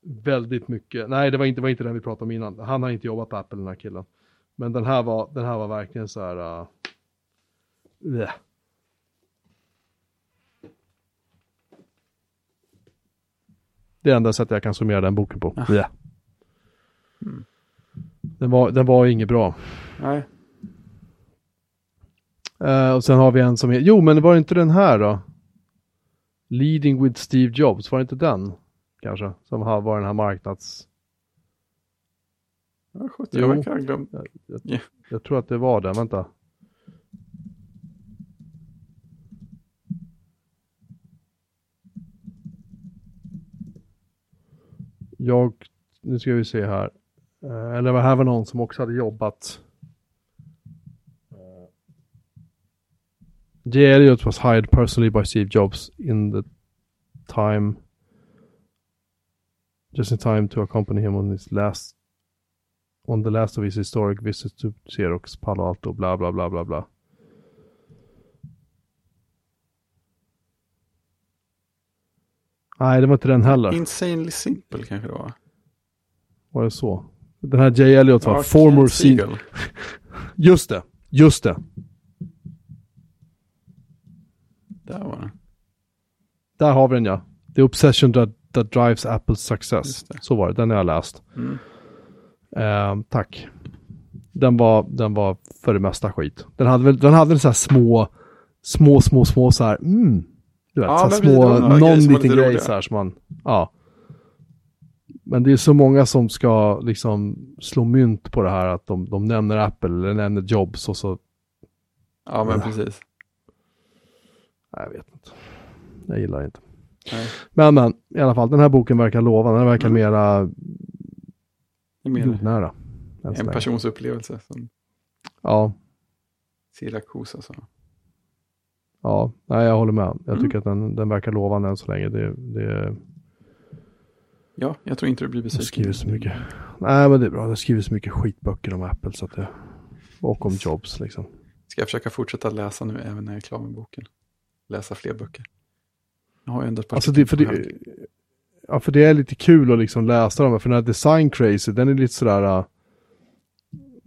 väldigt mycket... Nej, det var inte, det var inte den vi pratade om innan. Han har inte jobbat på Apple, den här killen. Men den här var, den här var verkligen så här... Uh. Det är enda sättet jag kan summera den boken på. Bleh. Mm. Den, var, den var inget bra. Nej, Eh, och sen har vi en som är... Jo, men det var inte den här då? Leading with Steve Jobs, var det inte den? Kanske, som har- var den här marknads... ja, sjutton, Jo. jag glömt. Jag, Ja. jag tror att det var den, vänta. Jag, nu ska vi se här. Eh, eller det här var någon som också hade jobbat. J. Elliot was hired personally by Steve Jobs in the time just in time to accompany him on his last on the last of his historic visits to Xerox, Palo Alto, bla bla bla bla bla. Nej, det var inte den heller. Insanely Simple kanske det var. Var det så? Den här J. Elliot var Ja, former. Siegel. Just det, just det. Där var den. Där har vi den ja. The obsession that, that drives Apples success. Så var det, den har jag läst. Mm. Ehm, tack. Den var, den var för det mesta skit. Den hade väl, den hade så här små, små, små, små så här, mm. Du vet, Ja, så här små, någon var liten lite grej roliga. så här som man, ja. Men det är så många som ska liksom slå mynt på det här att de, de nämner Apple eller nämner Jobs och så, Ja, men Ja. precis. Jag vet inte. Jag gillar det inte. Nej, Men, men, i alla fall, den här boken verkar lovande. Den verkar Mm. mera jordnära. så en länge. persons upplevelse som Ja, Siracusa sa. ja, nej, jag håller med. Jag Mm. tycker att den, den verkar lovande än så länge. Det, det, Ja, jag tror inte du blir det besviken. skriver så mycket. Nej, men det är bra. Det skriver så mycket skitböcker om Apple så att det, och om Jobs liksom. Ska jag försöka fortsätta läsa nu även när jag är klar med boken? Läsa fler böcker. Jag har ändå ett par Alltså det, för det, ja, för det är lite kul att liksom läsa dem. För den här Design Crazy, den är lite sådär... äh,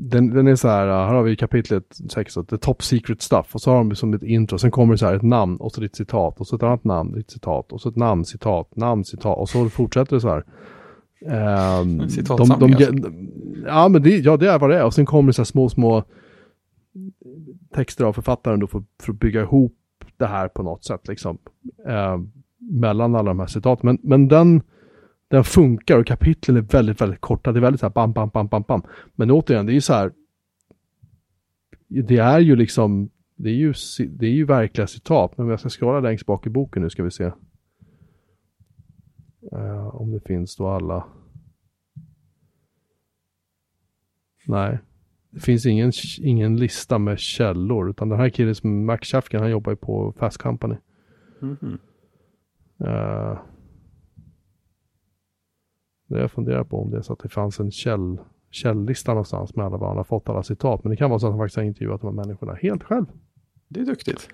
Den, den är så här, äh, här har vi kapitlet 6, the top secret stuff. Och så har de som ett intro, sen kommer det så här ett namn och så ditt citat. Och så ett annat namn, ditt citat. Och så ett namn, citat, namn, citat. Och så fortsätter det så här. Ehm, En citatsamling alltså. Ja, men det, ja, det är vad det är. Och sen kommer det så här små, små texter av författaren då för, för att bygga ihop det här på något sätt. Liksom. eh, mellan alla de här citaten. Men, men den, den funkar och kapitlen är väldigt, väldigt korta. Det är väldigt så här bam, bam, bam, bam, bam. Men återigen, det är ju så här. det är ju liksom, det är ju, det är ju verkliga citat, men jag ska skrolla längst bak i boken nu ska vi se. Eh, om det finns då alla. Nej, det finns ingen, ingen lista med källor, utan den här killen som Max Chafkin, han jobbar ju på Fast Company. Mhm. Eh, det jag funderar på om det är så att det fanns en käll, källlista någonstans med alla vad han har fått alla citat. Men det kan vara så att han faktiskt har intervjuat de här människorna helt själv. Det är duktigt.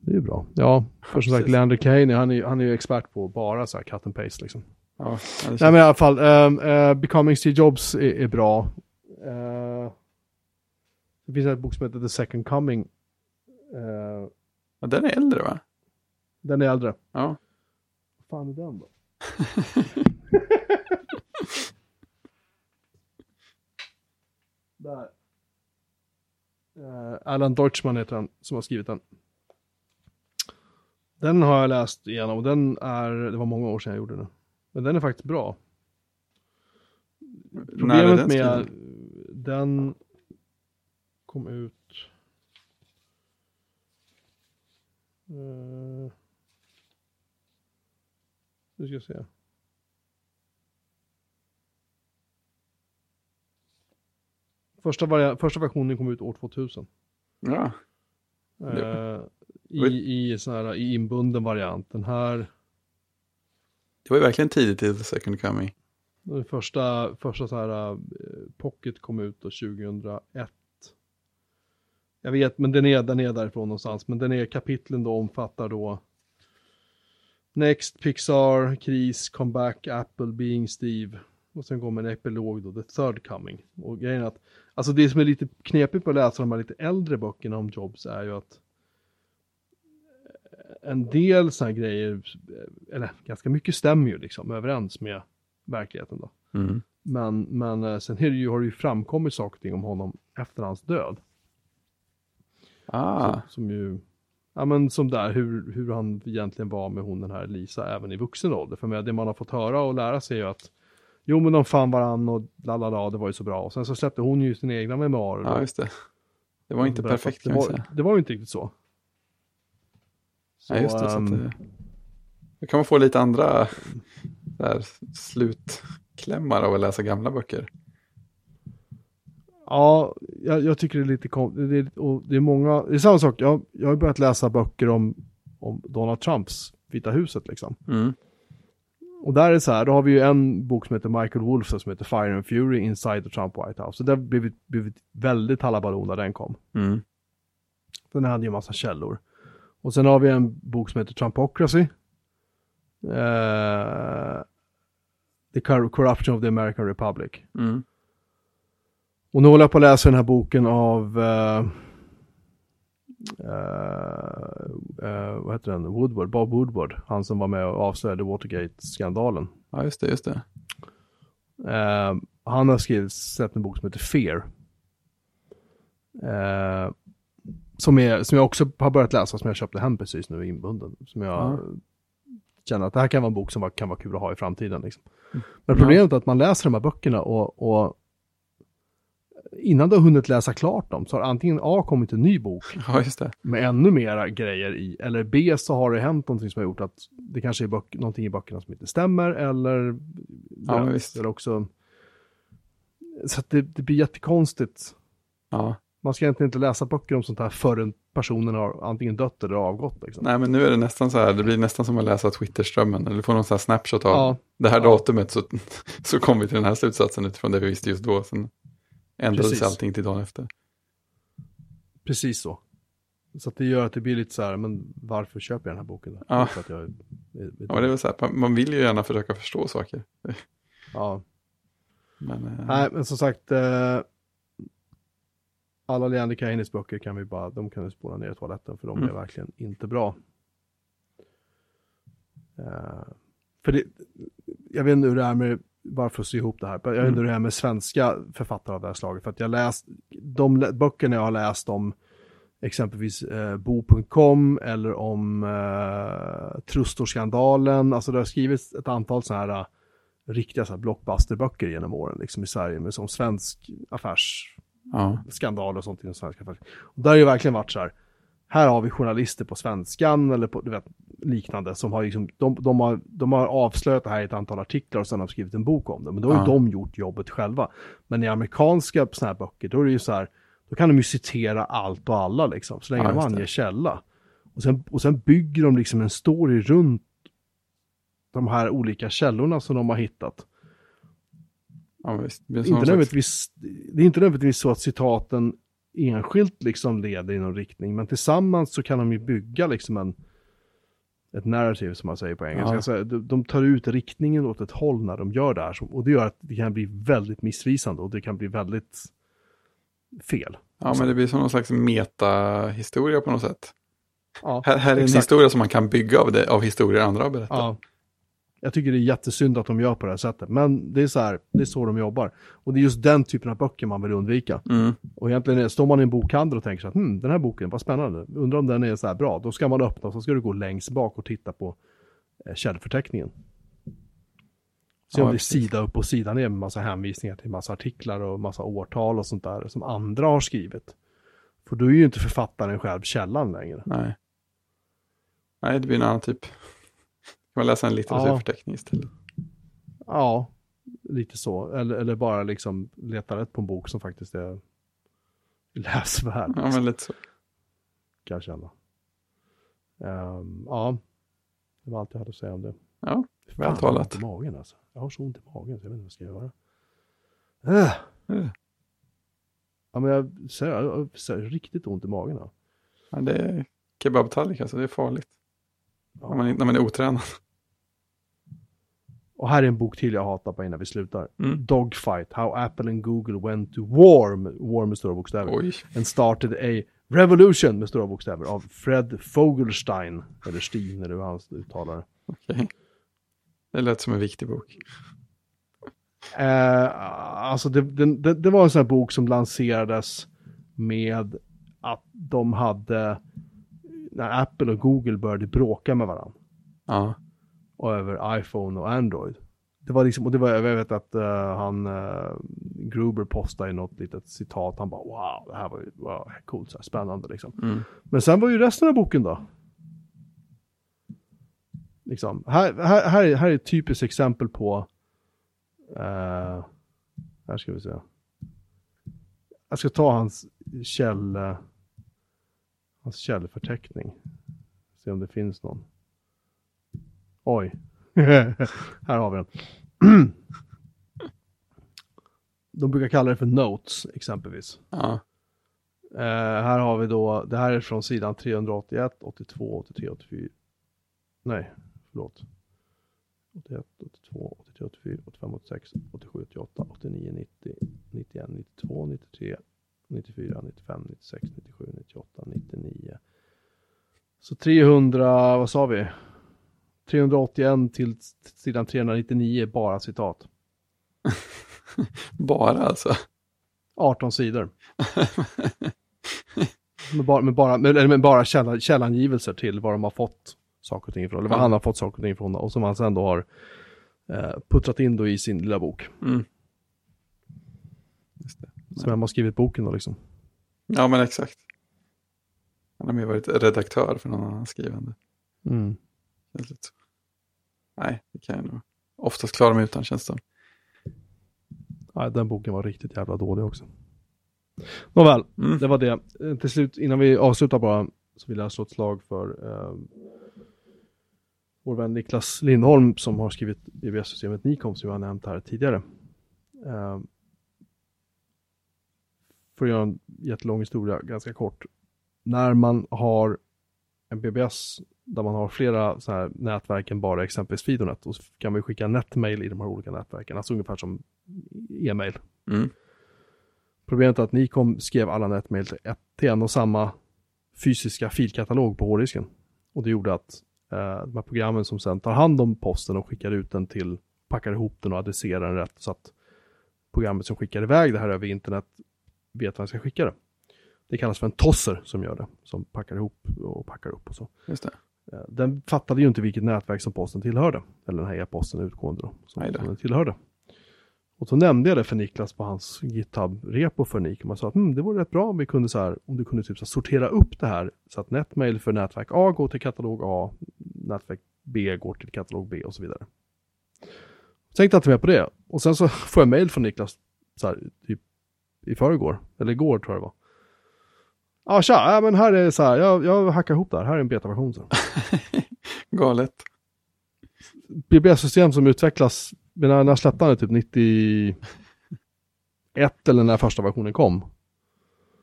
Det är ju bra. Ja, för som sagt. Leander Kane, han är, han är ju expert på bara så här cut and paste liksom. Ja, Nej men i alla fall, um, uh, Becoming Steve Jobs är, är bra. Uh, det finns en bok som heter The Second Coming. Uh, ja, den är äldre va? den är äldre. Ja. Vad fan är den då? Där. Uh, Alan Deutschman heter han som har skrivit den. Den har jag läst igenom och den är, det var många år sedan jag gjorde den. Men den är faktiskt bra. När är Problemet den med den kom ut uh, Nu ska jag se. Första, varia- första versionen kom ut år 2000. Ja, Eh, i, i, sån här, I inbunden variant. Den här, det var ju verkligen tidigt i The Second Coming. den första, första så här, eh, Pocket kom ut då 2001. Jag vet, men den är, den är därifrån någonstans. Men den är kapitlen då omfattar då Next, Pixar, Kris, Comeback, Apple, Being Steve. Och sen kommer en epilog då, The Third Coming. Och grejen är att, alltså det som är lite knepigt på att läsa de här lite äldre böckerna om Jobs är ju att en del sådana grejer, eller ganska mycket stämmer ju liksom överens med verkligheten då. Mm. Men, men eh, sen har det ju framkommit saker och ting om honom efter hans död. Ah, Som, som ju, ja men som där hur, hur han egentligen var med hon den här Lisa även i vuxen ålder. För med det man har fått höra och lära sig är ju att jo men de fann varann och la la la det var ju så bra. Och sen så släppte hon ju sina egna memoarer. ja, just det. Det var inte perfekt kan det var, säga. det var ju inte riktigt så. Så, Ja, just det. Så att ehm, det... Då kan man få lite andra där, slutklämmar av att läsa gamla böcker. Ja, jag, jag tycker det är lite kom, det, det är många, det är samma sak, jag, jag har börjat läsa böcker om, om Donald Trumps Vita huset liksom. Mm. Och där är det så här, då har vi ju en bok som heter Michael Wolff som heter Fire and Fury Inside the Trump White House. Så det ett- blev ett väldigt halabaloo när den kom. Mm. Den hade ju en massa källor. Och sen har vi en bok som heter Trumpocracy. Eh, the Cor- Corruption of the American Republic. Mm. Och nu håller jag på att läsa den här boken av eh, eh, vad heter den? Woodward, Bob Woodward. Han som var med och avslöjade Watergate-skandalen. Ja, just det, just det. Eh, han har skrivit, släppt en bok som heter Fear. Som, är, som jag också har börjat läsa, som jag köpte hem precis nu inbunden. Som jag Ja. känner att det här kan vara en bok som var, kan vara kul att ha i framtiden. Liksom. Men Ja. problemet är att man läser de här böckerna och, och innan du har hunnit läsa klart dem så har antingen A kommit en ny bok Ja, med ännu mera grejer i. Eller B så har det hänt någonting som har gjort att det kanske är böck, någonting i böckerna som inte stämmer. Eller, Ja, visst. eller också... Så det, det blir jättekonstigt. Ja. Man ska egentligen inte läsa böcker om sånt här förrän personen har antingen dött eller avgått. Liksom. Nej, men nu är det nästan så här, det blir nästan som att läsa Twitterströmmen. Eller få någon sån här snapshot av Ja, det här Ja. datumet så, så kom vi till den här slutsatsen utifrån det vi visste just då. Sen ändrades Precis. allting till dagen efter. precis så. Så det gör att det blir lite så här, men varför köper jag den här boken? Då? Ja. För att jag, Ja, men det är väl så här, man- vill ju gärna försöka förstå saker. ja. Men, eh, Nej, men som sagt. Eh, alla Leander Kahinis böcker kan vi bara, de kan vi spola ner i toaletten för de Mm. är verkligen inte bra. Eh, för det, jag vet inte hur det är med, bara för att sy ihop det här, jag Mm. hur det är med svenska författare av det här slaget. För att jag läst, de böckerna jag har läst om exempelvis eh, Bo.com eller om eh, Trustor-skandalen, alltså det har skrivits ett antal sådana här eh, riktiga så här blockbusterböcker genom åren liksom i Sverige med som svensk affärs Ja. skandaler och sånt i den svenska forskningen. Och där har ju verkligen varit så här, här har vi journalister på svenskan eller på du vet, liknande som har liksom, de, de, har, de har avslöjat det här i ett antal artiklar och sen har skrivit en bok om det. Men då har ju Ja. de gjort jobbet själva. Men i amerikanska sådana här böcker, då är det ju så här, då kan de ju citera allt och alla liksom, så länge Ja, de anger källa. Och sen, och sen bygger de liksom en story runt de här olika källorna som de har hittat. ja visst. Det blir Inte nödvändigtvis, det är inte nödvändigtvis så att citaten enskilt liksom leder i någon riktning, men tillsammans så kan de ju bygga liksom en, ett narrativ som man säger på engelska. Ja. Alltså, de, tar ut riktningen åt ett håll när de gör det här, och det gör att det kan bli väldigt missvisande och det kan bli väldigt fel. Ja, men det blir som någon slags metahistoria på något sätt. Ja, Här, här är en historia som man kan bygga av, det, av historier andra har berättat. ja. Jag tycker det är jättesynd att de gör på det här sättet, men det är så här, det är så de jobbar. Och det är just den typen av böcker man vill undvika. Mm. Och egentligen står man i en bokhandel och tänker så att hm, den här boken, vad spännande, undrar om den är så här bra. Då ska man öppna och så ska du gå längst bak och titta på eh, källförteckningen. Se Ja, om det är sida upp och sida ner med massa hänvisningar till massa artiklar och massa årtal och sånt där som andra har skrivit. För då är ju inte författaren själv källan längre. Nej. Nej, det blir en annan typ. Man läsa en litteraturförteckning istället? Ja, lite så. Eller, eller bara liksom leta rätt på en bok som faktiskt är läsvärd. Ja, men lite så. kan jag känna. Ehm, ja, det var allt jag hade att säga om det. Ja, väl jag har talat. i magen alltså. Jag har så ont i magen så jag vet inte vad jag ska göra. Äh. Äh. Ja, men jag säger, jag har här riktigt ont i magen. Då. Ja, det är kebabtallrik alltså, det är farligt. Ja. När, man, när man är otränad. Och här är en bok till jag hatar på innan vi slutar. Mm. Dogfight, How Apple and Google Went to War, war med stora bokstäver. Oj, And started a revolution med stora bokstäver av Fred Fogelstein. Eller Stein, eller hur han uttalar det. okej. Det lät som en viktig bok. Eh, alltså det, det, det, det var en sån här bok som lanserades med att de hade, när Apple och Google började bråka med varandra. Ja, Och över iPhone och Android. Det var liksom, och det var, jag vet att eh, han, uh, Gruber postade i något litet citat, han bara wow, det här var ju wow, coolt, så här, spännande liksom. mm. Men sen var ju resten av boken då? Liksom, här, här, här, är, här är ett typiskt exempel på, eh, här ska vi se. Jag ska ta hans käll, hans källförteckning. Se om det finns någon. Oj, här har vi den. De brukar kalla det för notes exempelvis. ja. Eh, här har vi då, det här är från sidan 381, 82, 83, 84. Nej, förlåt. 81, 82, 83, 84, 85, 86, 87, 88, 89, 90, 91, 92, 93, 94, 95, 96, 97, 98, 99. Så 300, vad sa vi? 381 till sidan 399 bara citat. Bara alltså. 18 sidor. Med bara, med bara, med, med bara källa, källangivelser till var de har fått saker och ting ifrån. Eller var Ja. han har fått saker och ting ifrån. Och som han sen då har eh, puttrat in då i sin lilla bok. Mm. Just det. Som han har skrivit boken då liksom. Ja, men exakt. Han har mer varit redaktör för någon annan skrivande. Mm. Så. Nej, det kan jag nog oftast klara mig utan känns det. Nej, den boken var riktigt jävla dålig också. Nåväl, Mm. det var det. Eh, Till slut, innan vi avslutar bara, så vill jag slå ett slag för eh, vår vän Niklas Lindholm som har skrivit BBS-systemet Nikom som jag har nämnt här tidigare. Eh, för att göra en jättelång historia ganska kort. När man har en BBS där man har flera så här nätverk än bara exempelvis Fidonet och så kan vi skicka netmail i de här olika nätverken, alltså ungefär som e-mail. Mm. Problemet är att Nikom skrev alla nätmail till, ett, till en och samma fysiska filkatalog på hårddisken. Och det gjorde att eh, de här programmen som sen tar hand om posten och skickar ut den till, packar ihop den och adresserar den rätt så att programmet som skickar iväg det här över internet vet vad den ska skicka det. Det kallas för en tosser som gör det, som packar ihop och packar upp och så. Just det. Eh, Den fattade ju inte vilket nätverk som posten tillhörde, eller den här e-posten utgående då, som, som den tillhörde. Och så nämnde jag det för Niklas på hans GitHub-repo för Nikom. och sa att mm, det vore rätt bra om vi kunde så här, om du kunde typ så här, sortera upp det här så att Netmail för nätverk A går till katalog A, nätverk B går till katalog B och så vidare. Tänkte jag inte mer på det. Och sen så får jag mail från Niklas så här, typ i förrgår, eller igår tror jag det var. Ja, tja, ja, men här är så här, jag, jag hackar ihop det här, här är en betaversion. Galet. BBS-system som utvecklas, när, när släppte han det? Typ 91 eller när första versionen kom.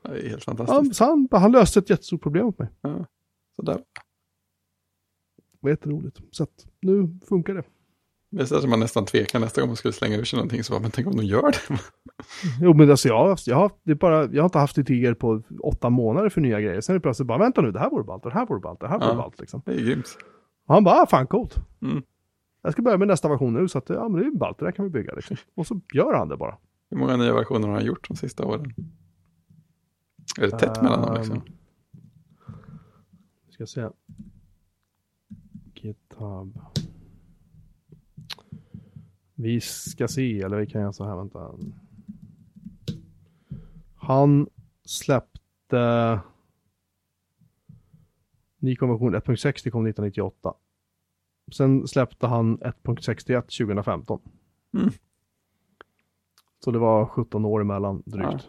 Det är helt Ja, fantastiskt. så han, han löste ett jättestort problem åt mig. Ja. Sådär. Det var jätteroligt. Så att nu funkar det. Det är så att man nästan tvekar nästa gång man skulle slänga ur sig någonting. Så bara, men tänk om de gör det. Jo men alltså jag, jag, har, det är bara, jag har inte haft idéer på åtta månader för nya grejer. Sen är det plötsligt bara, vänta nu, det här vore ballt, det här vore ballt, det här vore Ja. ballt liksom. Det är grymt. Och han bara, ah, fan coolt. Mm. Jag ska börja med nästa version nu, så att ja men det är ballt, det där kan vi bygga liksom. Och så gör han det bara. Hur många nya versioner har han gjort de sista åren? Är det tätt mellan dem Ehm, liksom? Vi ska se. GitHub. Vi ska se, eller vi kan göra så här, vänta. Han släppte ny konvention 1.60 kom 1998. Sen släppte han 1.61 2015. Mm. Så det var 17 år emellan drygt. Ja,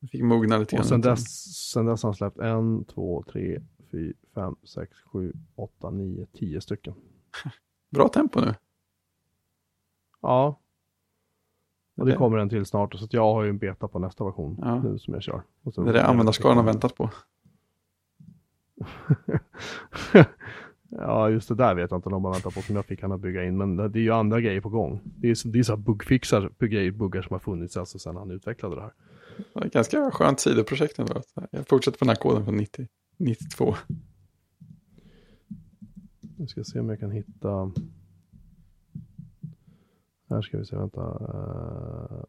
Jag fick mogna lite Och grann. sen dess, sen dess har han släppt en, två, tre, fyra, fem, sex, sju, åtta, nio, tio stycken. Bra tempo nu. Ja. Och det Det- kommer en till snart, så jag har ju en beta på nästa version Ja. nu som jag kör. Och Det är det användarskaran har väntat på. ja, just det där vet jag inte om de har väntat på som jag fick han att bygga in, men det är ju andra grejer på gång. Det är, det är så här bugfixar, grejer, buggar som har funnits alltså sedan han utvecklade det här. Det var ett ganska skönt sidoprojekt ändå. Jag fortsätter på den här koden från 90, 92. Nu ska se om jag kan hitta. Här ska vi se, vänta. Uh...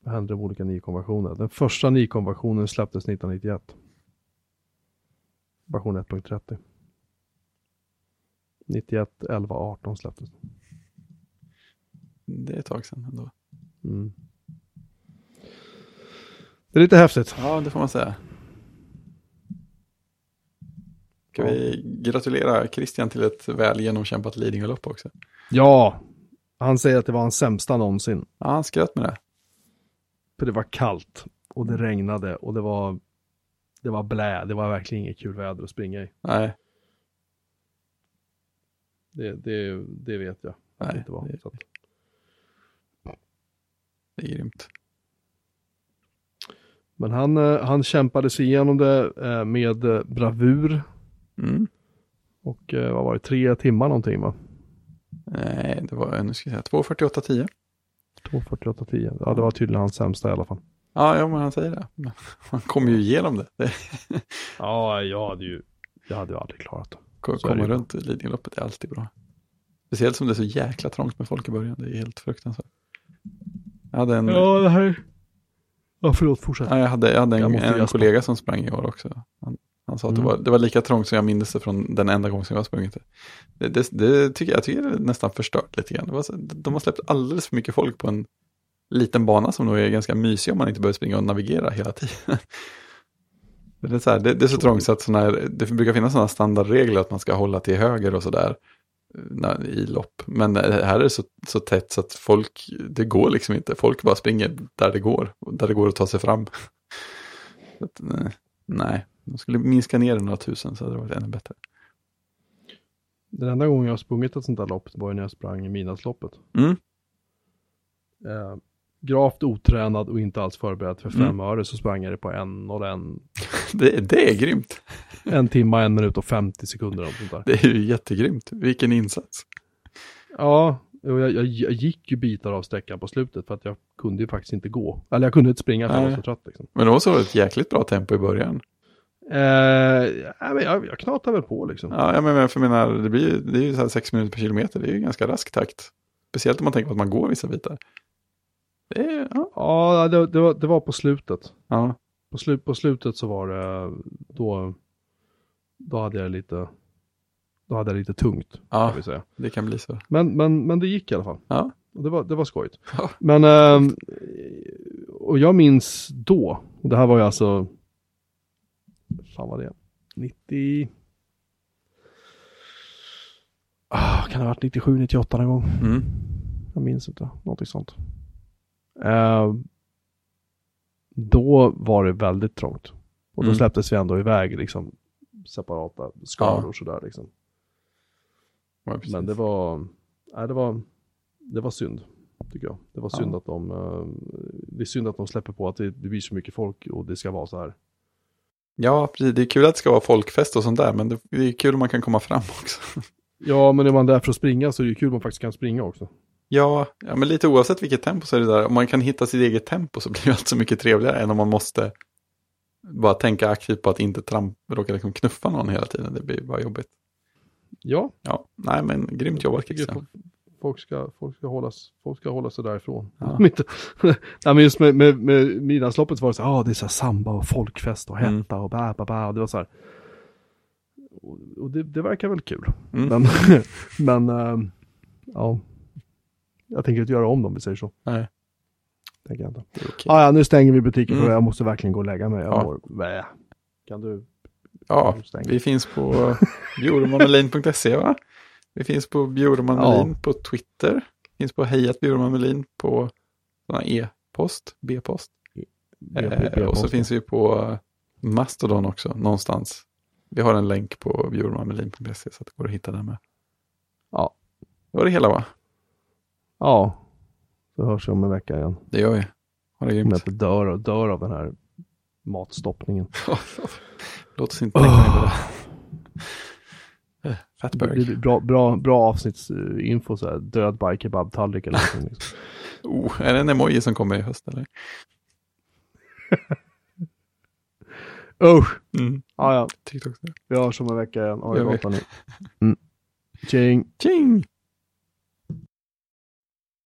Vad händer med olika NI-konversioner? Den första NI-konversionen släpptes 1991. Version 1.30. 91, 11, 18 släpptes. Det är ett tag sedan ändå. Mm. Det är lite häftigt. Ja, det får man säga. Ska vi gratulera Christian till ett väl genomkämpat Lidingölopp också? Ja, han säger att det var hans sämsta någonsin. Ja, han skröt med det. För det var kallt och det regnade och det var det var blä, det var verkligen inget kul väder att springa i. Nej, Det, det, det vet jag det nej inte var. det, Så att, det är grymt. men han, eh, han kämpade sig igenom det eh, med bravur Mm. och eh, vad var det, tre timmar någonting va? Nej, det var, nu ska jag säga, 2.48.10. 2.48.10. Ja, det var tydligen hans sämsta i alla fall. Ja, ja, men han säger det. Men Han kom ju igenom det. Ja, jag hade ju, jag hade ju aldrig klarat det. komma runt Lidingöloppet är alltid bra. Speciellt som det är så jäkla trångt med folk i början. Det är helt fruktansvärt. Jag hade en, Ja, det här... Ja, förlåt, fortsätt. Ja, jag hade, jag hade Jag en, måste en kollega som sprang i år också. Han, han sa att Mm. det, var, det var lika trångt som jag minns det från den enda gången som jag sprungit det. Det, det, det tycker jag, jag tycker det är nästan förstört lite grann. Det så, de har släppt alldeles för mycket folk på en liten bana som nog är ganska mysig om man inte behöver springa och navigera hela tiden. Det är, så här, det, det är så trångt så att såna här, det brukar finnas sådana standardregler att man ska hålla till höger och sådär när- i lopp. Men det här är så, så tätt så att folk, det går liksom inte. Folk bara springer där det går, där det går att ta sig fram. Så att, nej, nej, de skulle minska ner det några tusen så hade det varit ännu bättre. Den enda gången jag har sprungit ett sånt där lopp var när jag sprang i midnattsloppet. Mm. Eh, gravt otränad och inte alls förberedd för fem Mm. öre så sprang jag det på en och en, Det, det är grymt. en timma, en minut och 50 sekunder. Och sånt där. Det är ju jättegrymt. Vilken insats. Ja, jag, jag, jag gick ju bitar av sträckan på slutet för att jag kunde ju faktiskt inte gå. Eller jag kunde inte springa för jag var så trött liksom. Men det var så ett jäkligt bra tempo i början. Eh, ja, men jag, jag knatade väl på liksom. Ja, jag menar, för menar det, blir, det är ju så här sex minuter per kilometer. Det är ju ganska rask takt. Speciellt om man tänker på att man går vissa bitar. Det är, ja. Ja, det, det, var, det var på slutet. ja. På, slu, på slutet så var det, då, då hade jag lite då hade jag lite tungt. Ja, Kan säga. det kan bli så. Men, men, men det gick i alla fall. Ja. Och det var, det var skojigt. Ja. Men, ehm, och jag minns då, och det här var ju alltså, fan var det, 90, ah, kan det ha varit 97, 98 någon gång? Mm. Jag minns inte, någonting sånt. Eh, då var det väldigt trångt. Och då Mm. släpptes vi ändå iväg liksom separata skalor Ja. sådär liksom. Ja. Men det var, nej, det var, det var synd, tycker jag. Det var synd Ja. att de, eh, det är synd att de släpper på att det, det blir så mycket folk och det ska vara så här. Ja, precis. Det är kul att det ska vara folkfest och sånt där, men det är kul om man kan komma fram också. Ja, men är man där för att springa så är det ju kul om man faktiskt kan springa också. Ja, ja, men lite oavsett vilket tempo så är det där. Om man kan hitta sitt eget tempo så blir det allt så mycket trevligare än om man måste bara tänka aktivt på att inte tramp, råka liksom knuffa någon hela tiden. Det blir bara jobbigt. Ja, Ja, nej men grymt jobbat Christian. Fo- folk ska, folk ska, hållas, folk ska hålla sig därifrån. Ja. Nej, men just med, med, med midnattsloppet var det så här, ah, det är så här samba och folkfest och Mm. hetta och bä, bä, bä. Och det var så här. Och, och det, det verkar väl kul. Mm. Men, men ehm, ja. Jag tänker inte göra om dem, vi säger så. Nej, Tänker jag inte. okej. Ah, ja, nu stänger vi butiken för Mm. jag måste verkligen gå och lägga mig. Jag Ja. mår. Kan du? Ja, vi finns på bjurmanmelin.se va? Vi finns på bjurmanmelin på Twitter. Finns på hejat bjurmanmelin på såna e-post, b-post. Eh, och så finns vi på Mastodon också, någonstans. Vi har en länk på bjurmanmelin.se så att det går att hitta den med. Ja. Det var det hela va? Ja. Så hörs vi om en vecka igen. Det gör vi. Ha det Om jag grymt. inte dör, dör av den här matstoppningen. Låt oss inte tänka mer på det. Det Fatberg. bra, bra, bra avsnittsinfo, så här, död by kebabtallrik eller någonting. Liksom. Oh, är det en emoji som kommer i höst eller? Usch! Mm. Ja, ja. TikTok. Vi hörs om en vecka igen. Ha det gott hörni. Mm. Tjing! Tjing!